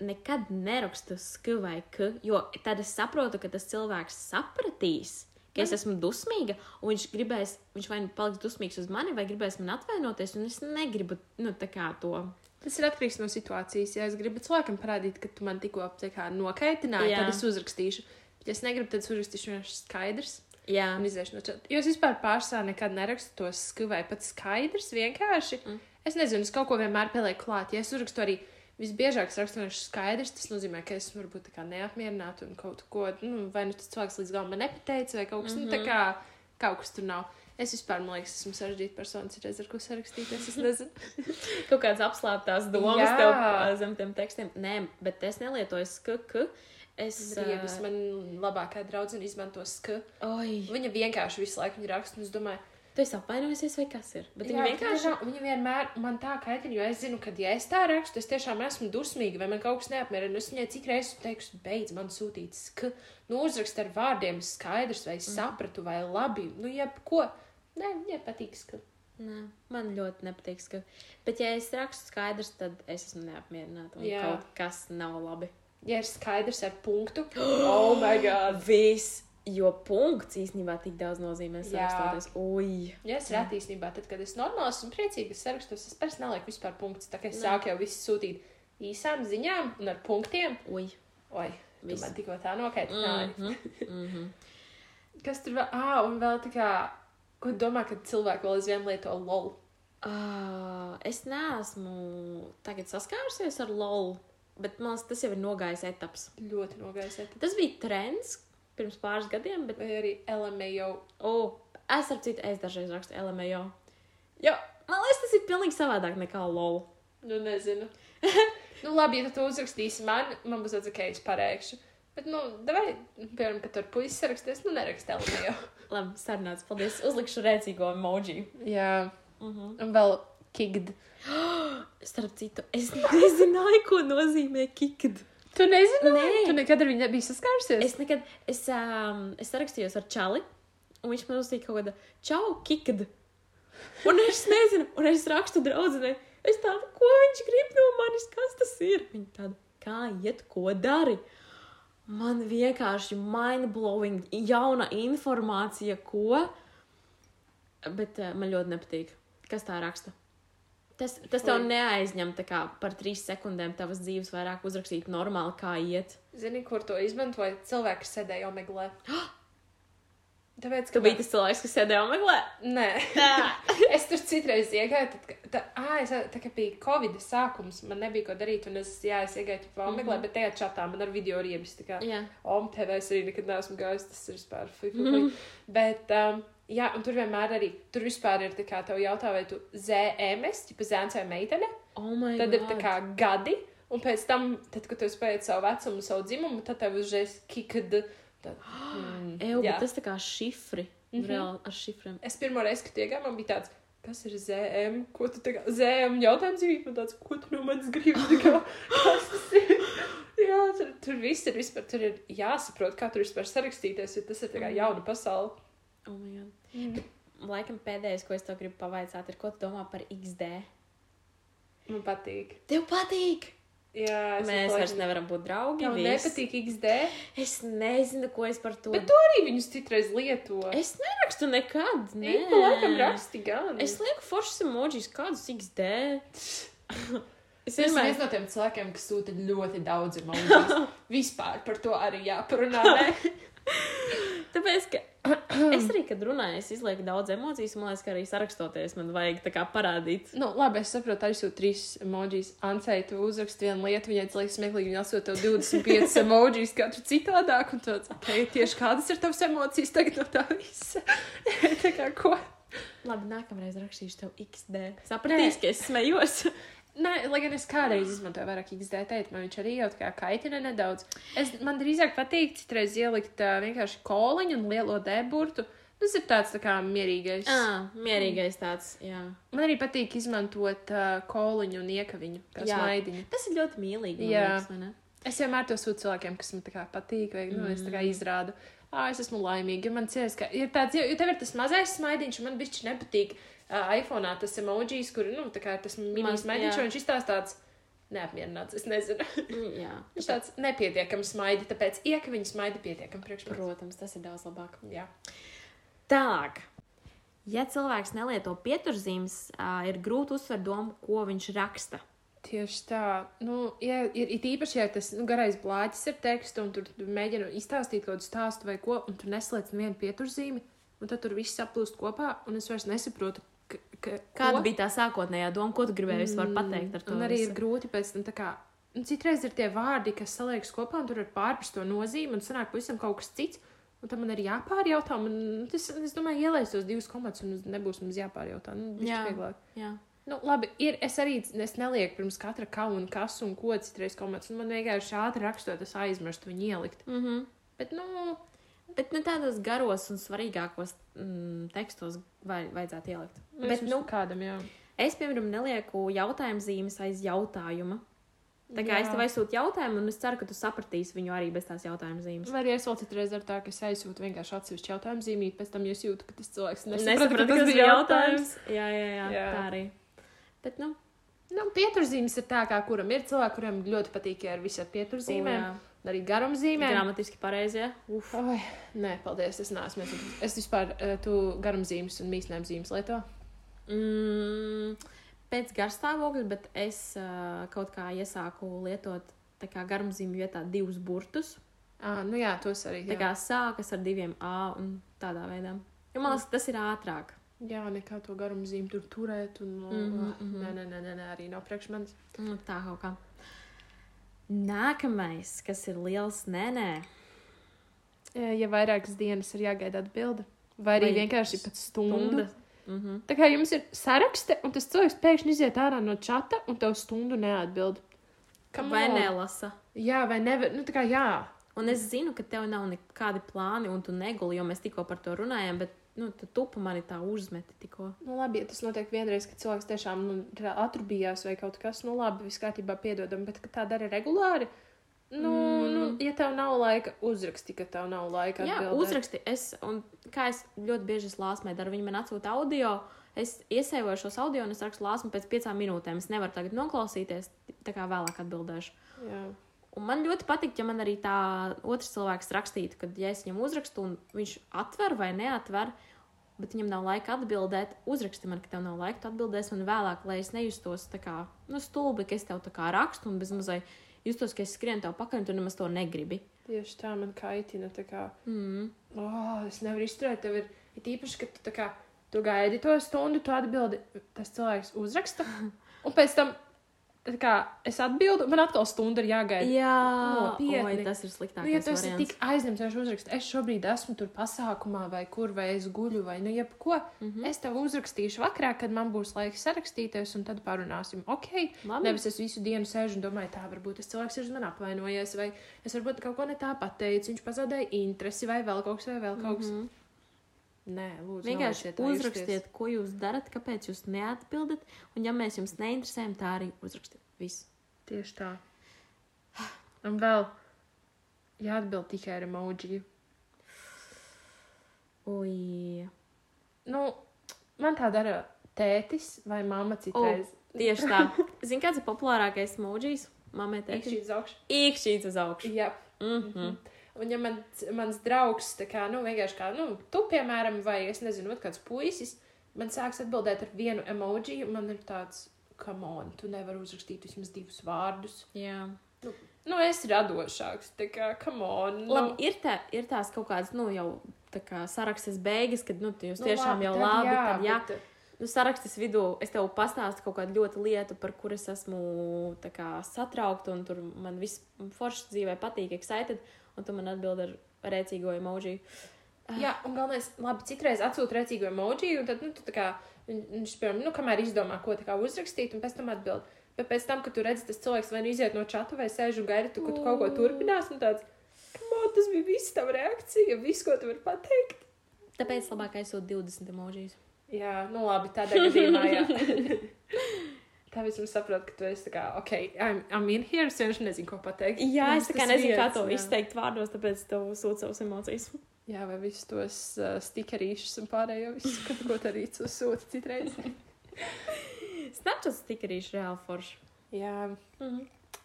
nekad nerakstu sk vai k, jo tad es saprotu, ka tas cilvēks sapratīs. Ka es esmu dusmīga, un viņš gribēs, viņš vai nu paliks dusmīgs uz mani, vai gribēs man atvainoties, un es negribu nu, to. Tas ir atkarīgs no situācijas. Ja es gribu cilvēkam parādīt, ka tu man tikko nokaitināji, Jā. tad es uzrakstīšu. Ja es negribu, tad es uzrakstīšu vienkārši skaidrs. Jā, un iziešu no čata. Jo es vispār pārsvarā nekad nerakstu to skavai pat skaidrs, vienkārši. Mm. Es nezinu, es kaut ko vienmēr pielieku klāt. Ja es uzrakstu arī visbiežāk, es rakstu vienkārši skaidrs, tas nozīmē, ka es varu būt tā kā neapmierināta un kaut ko, nu, vai nu tas cilvēks līdz galam man nepateica, vai kaut kas, mm -hmm. nu, tā kā kaut kas tur nav. Es vispār, man liekas, esmu sarežģīta persona, citreiz ar ko sarakstīties. Es nezinu. kaut kādas apslēptās domas Jā. tev zem tiem tekstiem. Nē, bet es nelietoju sk, k. Es. Brīvis, ā, man labākā draudzene izmanto sk. Oi, Viņa vienkārši visu laiku raksta, un es domāju, Tu esi apvainojusies vai kas ir? Bet viņa vienkārši. Viņa vienmēr man tā kaitina, jo es zinu, ka, ja es tā rakstu, es tiešām esmu dusmīga, vai man kaut kas neapmierina. Es viņai cik reizes teikšu, beidz man sūtīt, ka, nu, uzrakst ar vārdiem skaidrs, vai es sapratu, vai labi, nu, jebko. Nē, viņai patīk, ka. Nē, man ļoti nepatīk. Ka... Bet, ja es rakstu skaidrs, tad es esmu neapmierināta. un Jā. Kaut kas nav labi. Ja ir skaidrs ar punktu, oh, my God! Viss, jo punkts īstenībā tik daudz nozīmē. Sarakstot, ui, Ja es reti īstenībā, tad, kad es normāli esmu priecīga, es sarakstos, es parasti nelieku vispār punktus. Tā kā es Nē. sāku jau visu sūtīt īsām ziņām un ar punktiem. ui. Oi, tu Viss. man tikko tā nokaitināji. Mhm, mhm. Kas tur vēl? Ah, un vēl tā kā, ko tu domā, kad cilvēki vēl aizvien lieto lol? Uh, es neesmu tagad saskārusies ar LOL, bet man liekas, tas jau ir nogājis etaps. Ļoti nogaisēt. Tas bija trends pirms pāris gadiem, bet Vai arī LMAO. oh, es ar citu es dažreiz rakstu LMAO. Jo, man liekas, tas ir pilnīgi savādāk nekā LOL. Nu, nezinu. nu, labi, ja tu to uzrakstīsi man, man būs tāds, ok, es pareikšu. Bet, nu, vai, piemēram, kad tur puisis saraksties, nu, nerakst LMAO. Labi, sarunāts, paldies. Uzlikšu rēcīgo emoji. Jā. Uh -huh. Un vēl kigd. Starp citu, es nezināju, ko nozīmē kikd. Tu nezini? Nē. Tu nekad ar viņu nebija saskārusies? Es nekad, es, um, es sarakstījos ar Čali, un viņš man uzsīja kaut kādu čau, kikd. Un es nezinu, un es rakstu draudzenei. Es tādu, ko viņš grib no manis, kas tas ir? Viņa tāda, kā iet, ko dari? Man vienkārši mind-blowing, jauna informācija, ko. Bet uh, man ļoti nepatīk, kas tā raksta. Tas, tas tev neaizņem kā par trīs sekundēm tavas dzīves vairāk uzrakstīt normāli, kā iet. Zini, kur to izmantoja? Cilvēki, sēdēja omeglē. Tāpēc, Tu biji tas cilvēks, kas sēdēja un meklē. Nē, es tur citreiz iegāju. Tad, ka- tā, ā, es, tā kā bija Covid sākums, man nebija ko darīt. Un es, jā, es iegāju tur omeglē, mm -hmm. bet tajā čatā man ar video riebis. Tā kā Jā. OMTV es arī nekad neesmu gājis. Tas ir vispār fifu. Mm -hmm. Bet, um, jā, un tur vienmēr arī, tur vispār ir tā kā tev jautā, vai tu ZMS, tipa zēns vai meitene. Oh Tad God. ir tā kā gadi. Un pēc tam, tad, kad tu spēj savu vecumu, savu dzimumu, tad tev uzreiz kikad. Tad, mm, Eju, bet tas tā kā šifri. Mm. -hmm. Reāli ar šifriem. Es pirmo reizi, kad iegāju, man bija tāds, kas ir ZM, ko tu tagad, ZM jautājums dzīvī, man tāds, ko tu no manis gribi, tā kā, kas tas ir? Jā, tur, tur viss ir vispār, tur ir jāsaprot, kā tur vispār sarakstīties, jo tas ir tā kā jauna pasaule. Oh. Mm. Laikam pēdējais, ko es tev gribu pavaicāt, ir, ko tu domā par XD? Man patīk. Tev patīk! Jā, Mēs vairs nevaram būt draugi. Viss. nepatīk XD, Es nezinu, ko es par to. bet tu arī viņus citreiz lieto. Es nerakstu nekad. Nē, pa laikam raksti gan. Es lieku foršas emojis, kādus XD. es Es esmu viens no tiem cilvēkiem, kas sūta ļoti daudz emociju. Vispār par to arī jāparunā. Tāpēc, ka es arī, kad runāju, es izlieku daudz emocijas, un man liekas, ka arī sarakstoties man vajag tā kā parādīt. Nu, labi, es saprotu, arī sūtu trīs emocijas. Ansei, tu uzraksti vienu lietu, viņai tas liekas smieklīgi, viņa atsūta tev 25 emocijas, katru citādāk, un tu tāds, ok, tieši kādas ir tavas emocijas tagad no tā visa. tā kā ko? Labi, nākamreiz rakstīšu tev XD. Sapratīs, ka es smējos. Nē, lai gan es kādreiz izmantoju vairāk XD teikt, man viņš arī tā kā kaitina nedaudz. Es, man drīzāk patīk citreiz ielikt uh, vienkārši koliņu un lielo dēburtu. Tas ir tāds tā kā mierīgais. ah, mierīgais tāds, jā. Man arī patīk izmantot uh, koliņu un iekaviņu, kā Jā. smaidiņu. Tas ir ļoti mīlīgi. Jā. Liekas? Es vienmēr to sūtu cilvēkiem, kas man tā kā patīk, vai nu, es tā Mm. kā izrādu. Ah, es esmu laimīga. Man liekas, ka ir tāds, jo tev ir tas mazais smaidiņš, un man bišķi nepatīk uh, iPhone tas emojis, kur, nu, tā ir tas mini Maz- smaidiņš, jā. un viņš izstāsta tāds neapmierināts. Es nezinu. Mm, Jā, Viņš tāds nepietiekams smaidi, tāpēc iekaviņas smaidi pietiekami priekš manis. protams, tas ir daudz labāk. Jā. Tālāk. Ja cilvēks nelieto pieturzīmes, ā, ir grūti uzsvērt domu, ko viņš raksta. Tieši tā. Nu, ja, ir, ir īpaši, ja tas nu, garais blāķis ir teksts, un tur tu mēģina izstāstīt kaut kādu stāstu vai ko, un tur neslēdz nevienu pieturzīmi, un tad tur viss saplūst kopā, un es vairs nesaprotu, Kāda bija tā sākotnējā doma, ko tu gribēji vispār pateikt ar to? Un arī visu? ir grūti pēc tam tā kā. Un citreiz ir tie vārdi, kas saliekas kopā, un tur ir pārprast to nozīmi, un sanāk pavisam kaut kas cits. Un tam man ir jāpārjautā. Man, tas, es domāju, ielaiž tos divus komatus, un nebūs mums jāpārjautā. Nu, Jā. Vieglāk. Jā. Nu, labi, ir, es arī es nelieku pirms katra kauna, kas un ko citreiz komatus. Un man vienkārši ātri rakstot, es aizmirstu viņu ielikt. Mm -hmm. Bet, nu, Bet nu, tādos garos un svarīgākos mm, tekstos vai, vajadzētu ielikt. Bet, Bet, nu, kādam jau. es, piemēram, nelieku jautājumu zīmes aiz jautājuma. Tā kā Jā. es tev aizsūtu jautājumu, un es ceru, ka tu sapratīsi viņu arī bez tās jautājuma zīmes. Vai arī es vēl citreiz daru tā, ka es aizsūtu vienkārši atsevišķu jautājumu zīmīti, pēc tam ja es jūtu, ka tas cilvēks Nesapratu, ka kas bija jautājums. Jā, jā, jā, Jā. tā arī. Bet, nu, Nu, pieturzīmes ir tā, kā kuram ir cilvēki, kuriem ļoti patīk ar visām pieturzīmēm, jā. arī garumzīmēm. Gramatiski pareizi, jā. Uf. Oi, nē, paldies, es neesmu. Es, es vispār uh, tu garumzīmes un mīsnēm zīmes lieto. Mm, pēc garstāvokļa, bet es uh, kaut kā iesāku lietot tā kā garumzīmju vietā divus burtus. Ah, nu jā, tos arī. Tā Jā, kā sākas ar diviem A un tādā veidā. Jo man liekas, tas ir ātrāk. Jā nekā to garumzīmi tur turēt. Un, mm Mhm, -hmm. Nē, nē, nē, nē, arī nav priekš manis. Nu, tā kaut kā. Nākamais, kas ir liels nē, nē. Ja vairākas dienas ir jāgaida atbilde, vai arī Vai vienkārši pēc stundas. Stunda. Mm -hmm. Tā kā jums ir sarakste, un tas cilvēks pēkšņi iziet ārā no čata, un tev stundu neatbild. Come Vai on. nelasa? Jā, vai nevar. Nu, tā kā jā. Un es zinu, ka tev nav nekādi plāni, un tu neguli, jo mēs tikko par to runājām, bet nu, tu tupu mani tā uzmeti tikko. Nu, labi, ja tas notiek vienreiz, kad cilvēks tiešām nu, atrubījās vai kaut kas, nu, labi, viss kārtībā piedodam, bet ka tā dara regulāri. Nu, mm. nu, ja tev nav laika, uzraksti, ka tev nav laika. Jā, atbildēt. uzraksti. Es, un kā es ļoti bieži esmu lāsmē, daru, viņi man atsūta audio. Es iesēju šos audio un es rakstu lāsmu pēc piecām minūtēm. Es nevaru tagad noklausīties, tā kā vēlāk atbildēšu. Jā. Un man ļoti patīk, ja man arī tā otrs cilvēks rakstītu, kad ja es viņam uzrakstu, un viņš atver vai neatver, bet viņam nav laika atbildēt, uzraksti man, ka tev nav laika, tu atbildēsi man vēlāk, lai es nejustos tā kā nu, stulbi, ka es tev tā kā rakstu un bez mazai justos, ka es skrienu tev pakaļ, un tu nemaz to negribi. Tieši tā man kaitina. Tā kā, Mm. oh, es nevaru izturēt. Tev ir, ir īpaši, ka tu, kā, tu gaidi to stundu, tu atbildi, tas cilvēks uzraksta. Un pēc tam, tā kā es atbildu, man atkal stunda ir jāgaida. Jā, Nopietni. tas ir sliktākais. Nu, ja tu esi variants. tik aizņemts ar uzrakstu, es šobrīd esmu tur pasākumā, vai kur, vai es guļu, vai nu, jebko. Mm. -hmm. Es tev uzrakstīšu vakarā, kad man būs laiks sarakstīties, un tad parunāsim. Ok, Labi. nevis es visu dienu sēžu un domāju, tā varbūt tas cilvēks ir uz mani apvainojies, vai es varbūt kaut ko ne tā pateicu, viņš pazaudēja interesi, vai vēl kaut kas, vai vēl kaut kas. Mm. -hmm. Nē, lūdzu, Vienkārši uzrakstiet, ko jūs darat, kāpēc jūs neatbildat, un ja mēs jums neinteresējam, tā arī uzrakstiet. Viss. Tieši tā. Un vēl jāatbild tikai ar emoji. Ui. Nu, man tā dara tētis vai mamma citreiz. Tieši tā. Zini, kāds ir populārākais mūžīs? Māmai teikt, Ikšķīt uz augšu. īkšķīts uz augšu. Jā. Mm -hmm. Un ja man, mans draugs, kā, nu, vienkārši kā, nu, tu, piemēram, vai es nezinu, ot kāds puisis, man sāks atbildēt ar vienu emoji, un man ir tāds, come on, tu nevari uzrakstīt vismaz divus vārdus. Jā. Nu, es radošāks, tā kā, come on. Labi, nu, ir, tā, ir tās kaut kādas, nu, jau tā kā sarakstas beigas, kad, nu, tu jūs nu, tiešām jau tad labi, jā, tad jā. bet, Nu, sarakstas vidū es tev pastāstu kaut kādu ļoti lietu, par kuru es esmu kā, satraukta, un tur man viss foršs dzīvē patīk, excited, un tu man atbild ar rēcīgo emoji. Jā, un galvenais, labi, citreiz atsūta rēcīgo emoji, un tad, nu, tu tā kā, viņ- viņš, piemēram, nu, kamēr izdomā, ko tā kā uzrakstīt, un pēc tam atbild. Bet pēc tam, kad tu redzi, tas cilvēks vai nu iziet no čata, vai sēž un gaida, tu, ka tu kaut ko turpinās, un tāds, man tas bija viss tava reakcija, viss, ko tu vari pateikt. Tāpēc labāk aizsūt 20 emojis. Jā, nu labi, tādā gadījumā, jā. Tā vismaz saprot, ka tu esi kā, ok, I'm, I'm in here, es vienkārši nezinu, ko pateikt. Jā, Man es tā kā nezinu, kā to jā. izteikt vārdos, tāpēc tev sūtu savas emocijas. Jā, vai visus tos uh, stikerīšus un pārējo visu, ko, ko tu arī sūti citreiz. Snapchats stikerīši reāli forši. Jā, Mhm.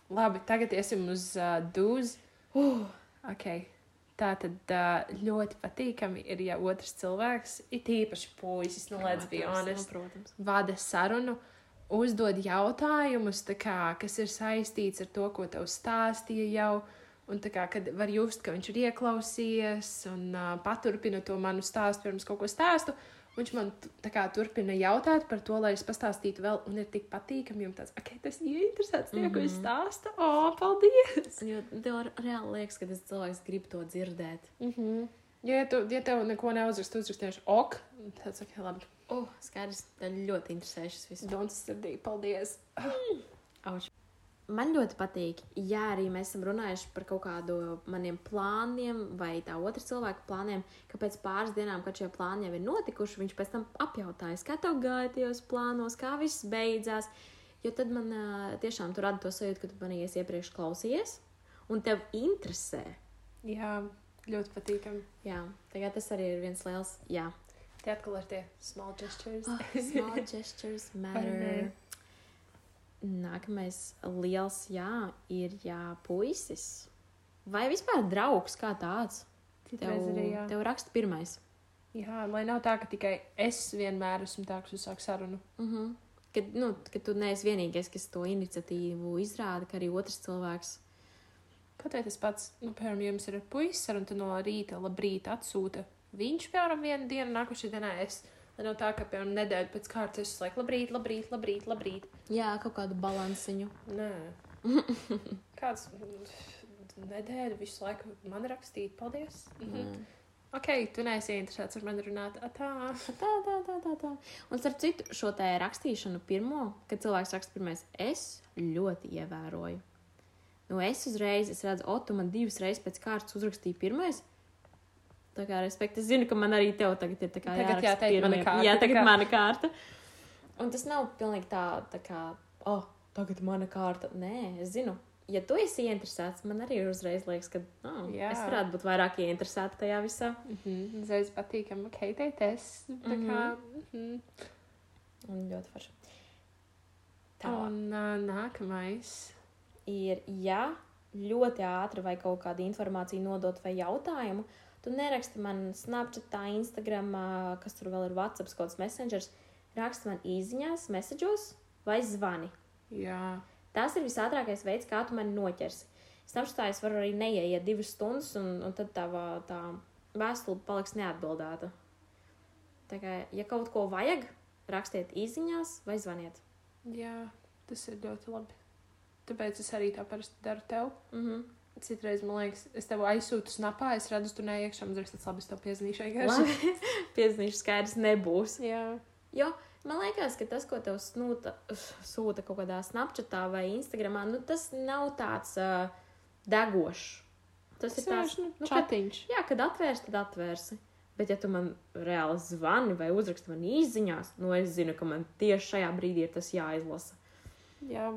labi, tagad iesim uz uh, dūzi. Uh, Okay. Tā tad uh, ļoti patīkami ir, ja otrs cilvēks, it īpaši puisis, nu, let's be honest, protams. vada sarunu, uzdod jautājumus, tā kā, kas ir saistīts ar to, ko tev stāstīja jau. Un tā kā kad var just, ka viņš ir ieklausījies un uh, paturpina to manu stāstu, pirms kaut ko stāstu. Viņš man kā turpina jautāt par to, lai es pastāstītu vēl, un ir tik patīkami, jo tāds, ok, tas ir interesants, tie, ko es Mhm. stāstu. O, paldies! Jo tev reāli liekas, ka tas cilvēks grib to dzirdēt. Mm -hmm. Ja, tu, ja tev neko neuzrakst, tu uzrakst vienkārši ok, tad saka, labi, Oh, skaidrs, tev ļoti interesē šis viss. Dons sirdī, paldies. Auč. man ļoti patīk, ja arī mēs esam runājuši par kaut kādu maniem plāniem vai tā otra cilvēka plāniem, ka pēc pāris dienām, kad šie plāni jau ir notikuši, viņš pēc tam apjautājas, kā tev gāja tajos plānos, kā viss beidzās. Jo tad man tiešām tur rada to sajūtu, ka tu manī esi iepriekš klausījies, un tev interesē. Jā, ļoti patīkami. Jā, tagad tas arī ir viens liels jā. Tie atkal ir tie small gestures. Oh, small gestures matter. Nākamais liels jā ir jā, puisis. Vai vispār draugs kā tāds? Citreiz Tev, arī jā. tev raksta pirmais. Jā, lai nav tā, ka tikai es vienmēr esmu tā, kas uzsāk sarunu. Mm -hmm. kad, nu, kad tu neesi vienīgais, kas to iniciatīvu izrāda, ka arī otrs cilvēks. Kaut vai tas pats, nu, piemēram, jums ir puisis, un tu no rīta labrīt atsūta. Viņš, piemēram, vienu dienu nākošajā dienā es. Lai nav tā, ka, piemēram, nedēļu pēc kārtas es laiku labrīt, labrīt, labrīt, labrīt. Jā, kaut kādu balansiņu. Nē. Kāds nedēļa visu laiku man rakstīt, paldies. Mhm. Mm. Ok, tu neesi interesēts ar mani runāt. A, tā. Tā, tā, tā, tā, tā. Un starp citu, šo te rakstīšanu pirmo, kad cilvēks raksta pirmais, es ļoti ievēroju. Nu, es uzreiz, es redzu, o, tu man divas reizes pēc kārtas uzrakstīji pirmais. Tā kā, respekti, es zinu, ka man arī tev tagad ir tā kā Tagad jāteikt mana pirmie. kārta, Jā, tagad kā- mana kārta. Un tas nav pilnīgi tā, tā kā, oh, tagad mana kārta. Nē, es zinu. Ja tu esi ieinteresēts, man arī ir uzreiz liekas, ka oh, Jā. es varētu būt vairāk ieinteresēta tajā visā. Mhm. Uzreiz patīkam, ok, teities. Tā kā. Mhm. Un ļoti forši. Tā Un uh, nākamais. ir, ja ļoti ātri vai kaut kādu informāciju nodot vai jautājumu, tu neraksti man Snapchat, Instagram, kas tur vēl ir WhatsApp, kaut kāds messengers. Raksti man īsiņās, messageos vai zvani. Jā. Tas ir visātrākais veids, kā tu mani noķersi. Snapchatā es varu arī neieiet divas stundas, un, un tad tā, tā vēstule paliks neatbildēta. Tā kā, ja kaut ko vajag, rakstiet īsiņās vai zvaniet. Jā, tas ir ļoti labi. Tāpēc es arī tā parasti daru tev. Mm -hmm. Citreiz man liekas, es tev aizsūtu snapā, es redzu, tu neiekšā, un es labi, es tev vienkārši. Labi, piezīmīšu skaidrs nebūs. Jā. Jo man liekas, ka tas, ko tev snūta, sūta kaut kādā Snapchatā vai Instagramā, nu, tas nav tāds uh, degošs. Tas ir tāds, nu, nu, kad, čatiņš. jā, kad atvērsi, tad atvērsi. Bet, ja tu man reāli zvani vai uzraksti man īsiņās, nu, es zinu, ka man tieši šajā brīdī ir tas jāizlasa Jā.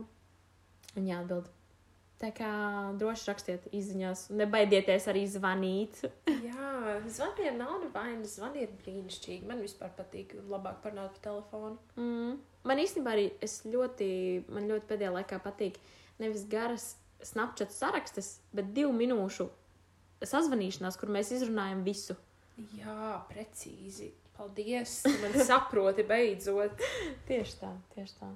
un jāatbild. Tā kā droši rakstiet īsiņās, nebaidieties arī zvanīt. Jā, zvaniet nav nevainas, zvaniet brīnišķīgi. Man vispār patīk labāk parunāt pa telefonu. Mm. Man īstenībā arī es ļoti, man ļoti pēdējā laikā patīk nevis garas Snapchat sarakstas, bet divu minūšu sazvanīšanās, kur mēs izrunājam visu. Jā, precīzi. Paldies! Man saproti beidzot. Tieši tā, tieši tā.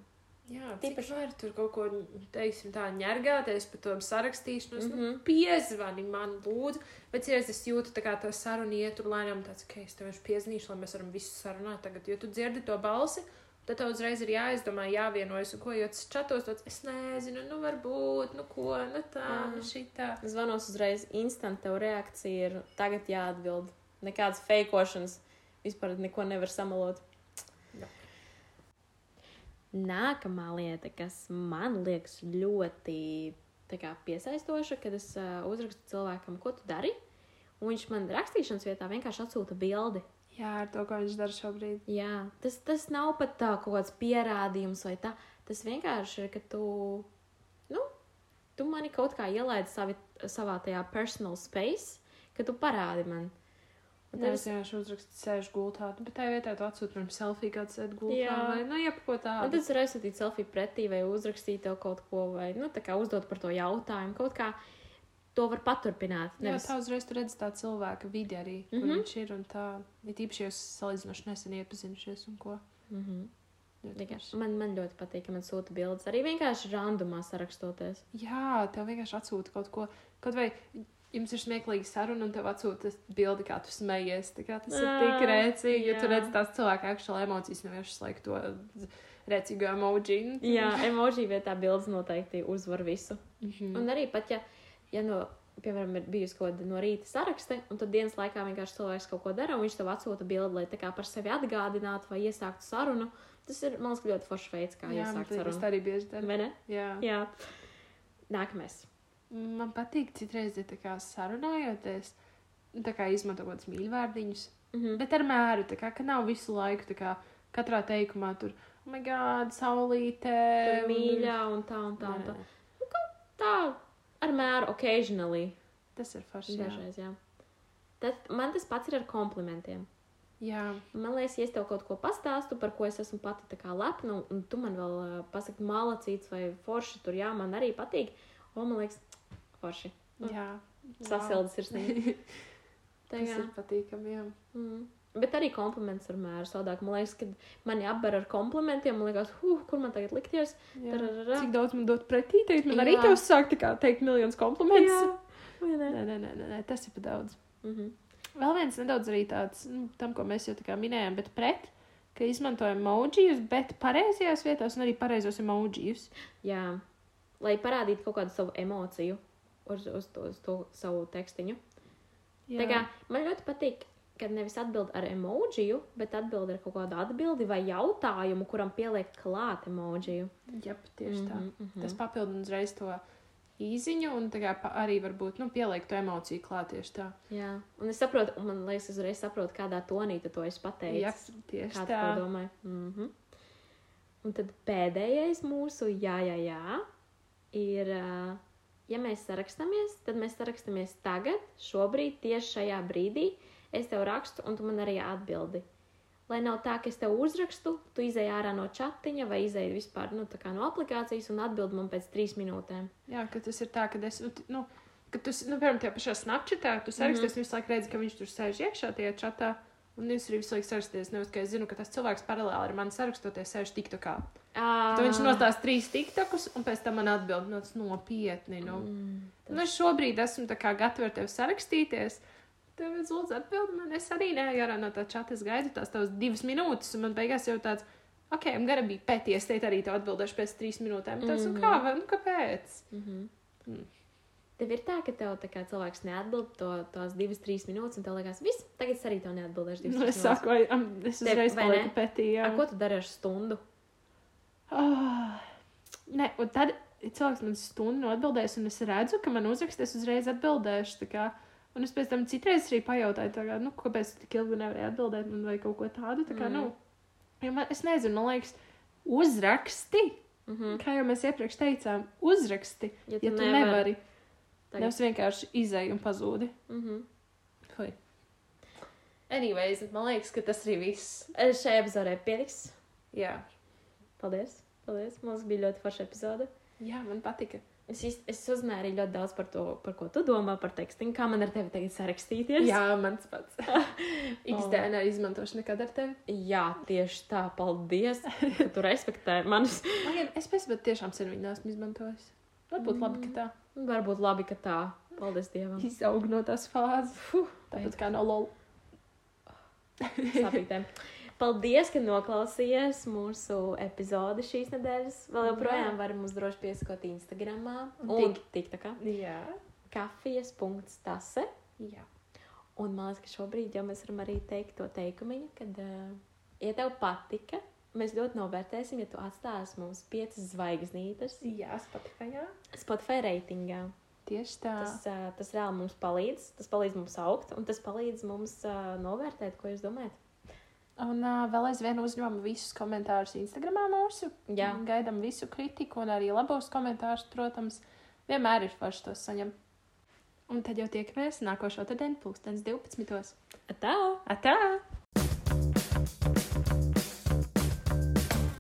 Jā, Tīpaši- var tur kaut ko, teiksim, tā ņergāties par to sarakstīšanu. Mm Mhm. -hmm. nu, piezvani man, lūdzu. Bet, ja es jūtu, tā kā tā saruna iet tur lēnām, tāds, ka es tev vienkārši piezīmēšu, lai mēs varam visu sarunāt tagad, jo tu dzirdi to balsi. Tad tev uzreiz ir jāizdomā, jāvienojas, ko jau tas čatos, tāds, es nezinu, nu, varbūt, nu, ko, nu, tā, nu, šitā. Zvanos uzreiz instant, tev reakcija ir tagad jāatbild. Nekādas feikošanas, vispār neko nevar samalot. Nākamā lieta, kas man liekas ļoti kā, piesaistoša, kad es uh, uzrakstu cilvēkam, ko tu dari, un viņš man rakstīšanas vietā vienkārši atsūta bildi. Jā, ar to, ko viņš dara šobrīd. Jā, tas, tas nav pat tā kaut kāds pierādījums vai tā. Tas vienkārši ir, ka tu, nu, tu mani kaut kā ielaidi savi, savā tajā personal space, ka tu parādi man. Nevis vienkārši uzrakstīt, sēž gultā, bet tā vietā tu atsūti man selfiju, kāds sēž gultā, Jā. vai, nu, jebko tādu. tad es varu aizsūtīt selfiju pretī vai uzrakstīt tev kaut ko, vai, nu, tā kā uzdot par to jautājumu. Kaut kā to var paturpināt. Jā, Nevis, tā uzreiz tu redzi tā cilvēka vidi arī, mm Mhm. -hmm. kur viņš ir, un tā, ir īpaši jūs salīdzinoši nesen iepazinušies un ko. mm -hmm. Forši. man, man ļoti patīk, ka man sūta bildes. Arī vienkārši randumā sarakstoties. Jā, tev vienkārši atsūta kaut ko, kaut vai jums ir smieklīga saruna, un tev atsūta bildi, kā tu smejies. Kā tas ir Ā, tik rēcīgi, ja tu jā. redzi tās cilvēka aktuāli emocijas, nevis laiku to rēcīgo emoji. Jā, emoji vietā bildes noteikti uzvar visu. Mhm. Un arī pat, ja, ja no, piemēram, ir bijusi kaut kāda no rīta sarakste, un tad dienas laikā vienkārši cilvēks kaut ko dara, un viņš tev atsūta bildi, lai tā kā par sevi atgādinātu vai iesāktu sarunu. Tas ir, man liekas, ļoti foršs veids, kā Jā, iesākt sarunu. tā arī bieži dara. Jā. Jā. Nākamais. Man patīk citreiz, ja tā kā sarunājoties, nu, tā kā izmanto kaut kādus mīļvārdiņus, Mhm. bet ar mēru, tā kā, ka nav visu laiku, tā kā katrā teikumā tur, oh my god, saulīte. Tur mīļā un tā un tā. Un tā. Nē, tā ar mēru occasionally. Tas ir forši. Jā. Dažreiz, jā. Tad man tas pats ir ar komplimentiem. jā. Man liekas, ja es tev kaut ko pastāstu, par ko es esmu pati tā kā lepna, un, un tu man vēl uh, pasaki malacīts vai forši, tur jā, man arī patīk. O, man liekas, forši. jā. Sasildas ir sniegt. Tā jā. ir patīkami, jā. Mm. Bet arī kompliments ar mēru saldāk. Man liekas, kad mani apber ar komplimentiem, man liekas, huh, kur man tagad likties. jā. Tararara. Cik daudz man dot pretī, teikt, man arī Jā. tev sāk teikt miljonus komplimentus. Jā. Nē, nē, nē, nē, tas ir pa daudz. Mm -hmm. Vēl viens nedaudz arī tāds, nu, tam, ko mēs jau tā kā minējām, bet pret, ka izmantojam emojijus, bet pareizajās vietās un arī pareizos emojijus. Jā, lai parādītu kaut kādu savu emociju uz, uz, to, uz to savu tekstiņu. Jā. Tā kā man ļoti patīk, kad nevis atbild ar emociju, bet atbild ar kaut kādu atbildi vai jautājumu, kuram pieliek klāt emociju. Jep, tieši tā. Mhm, mhm. Tas papildina uzreiz to īziņu un arī varbūt, nu, pieliek to emociju klāt tieši tā. Jā, un es saprotu, un man liekas, es uzreiz saprotu, kādā tonī to esi pateicis. Jep, tieši Kā tu tā. to domāji? Mm -hmm. Un tad pēdējais mūsu jā, jā, jā, ir, ā, ja mēs sarakstāmies, tad mēs sarakstāmies tagad, šobrīd, tieši šajā brīdī. Es tev rakstu, un tu man arī atbildi. Lai nav tā, ka es tev uzrakstu, tu izēj ārā no chatiņa vai izēj vispār nu, no aplikācijas un atbild man pēc trīs minūtēm. Jā, ka tas ir tā, ka es, nu, nu, ka tu, nu, piemēram, tajā pašā snapchatā, tu saraksties, mm -hmm. visu laiku redzi, ka viņš tur sēž iekšā tajā chatā. Un jūs arī visu laiku saraksties, nevis, ka es zinu, ka tas cilvēks paralēli ar mani sarakstoties sēž tiktokā. Tad viņš nostās trīs tiktokus, un pēc tam man atbild, nu, tas nopietni, nu. Mm, Nu, es šobrīd esmu kā gatava ar tevi sarakstīties. Tev ir lūdzu atbildi man. Es arī neju ārā no tā čata. Es gaidu tās tavas divas minūtes, un man beigās jau tāds, ok, I'm gonna be petty. Es teicu arī tev atbildēšu pēc trīs minūtēm. Tas, mm Mhm. -hmm. kā, vai, nu, kāpēc? Mm -hmm. Mm. Tev ir tā, ka tev tā kā cilvēks neatbild to, tās divas, trīs minūtes, un tev liekas, viss, tagad es arī tev neatbildēšu divas, Nu, es saku, vai, es uzreiz palieku ne? petī. Jā. Ar ko tu dari ar stundu? Oh. Nē, un tad cilvēks man stundu atbildēs, un es redzu, ka man uzrakstīs, uzreiz atbildēšu. Un es pēc tam citreiz arī pajautāju, tā kā, nu, kāpēc tu tik ilgi nevarēji atbildēt man vai kaut ko tādu. Tā kā, Mm. nu, jo man, es nezinu, man liekas, uzraksti, Mm -hmm. kā jau mēs iepriekš teicām, uzraksti, ja tu nevari. Nevari. Nevis vienkārši izēji un pazūdi. Mm -hmm. Fui. Anyways, man liekas, ka tas arī viss. Šajā epizodē pietiks. Jā, Paldies! Paldies! Mums bija ļoti forša epizode. Jā man patika. Es, īst- es uzzināju arī ļoti daudz par to, par ko tu domā par tekstu, kā man ar tevi tagad sarakstīties. Jā, mans pats. XD nav izmantošu nekad ar tevi. Jā, tieši tā. Paldies, ka tu respektē manis. Man es pēc tam tiešām sen viņu neesmu izmantojis. Varbūt labi, ka tā Varbūt labi, ka tā. Paldies Dievam. izaug no tās fāzes. Fuh, tāpat kā no lol. Sapītēm. Paldies, ka noklausījāties mūsu epizodi šīs nedēļas. Vēl joprojām Jā. var mums droši piesakot Instagram. Un Un tik tā kā Jā. kafijas.tase. Jā. Un man liekas, ka šobrīd jau mēs varam arī teikt to teikumu, kad, uh, ja tev patika, mēs ļoti novērtēsim, ja tu atstāsi mums piecas zvaigznītes Jā, Spotify. Spotify reitingā. Tieši tā. Tas, uh, tas reāli mums palīdz, tas palīdz mums augt, un tas palīdz mums uh, novērtēt, ko jūs domājat. Un uh, vēl aizvien uzņemam visus komentārus Instagram mūsu. Jā. Gaidām visu kritiku un arī labos komentārus, protams. Vienmēr ir forši tos saņemt. Un tad jau tiekamies nākošo dienu, pulkstenis 12. Tā! Atā!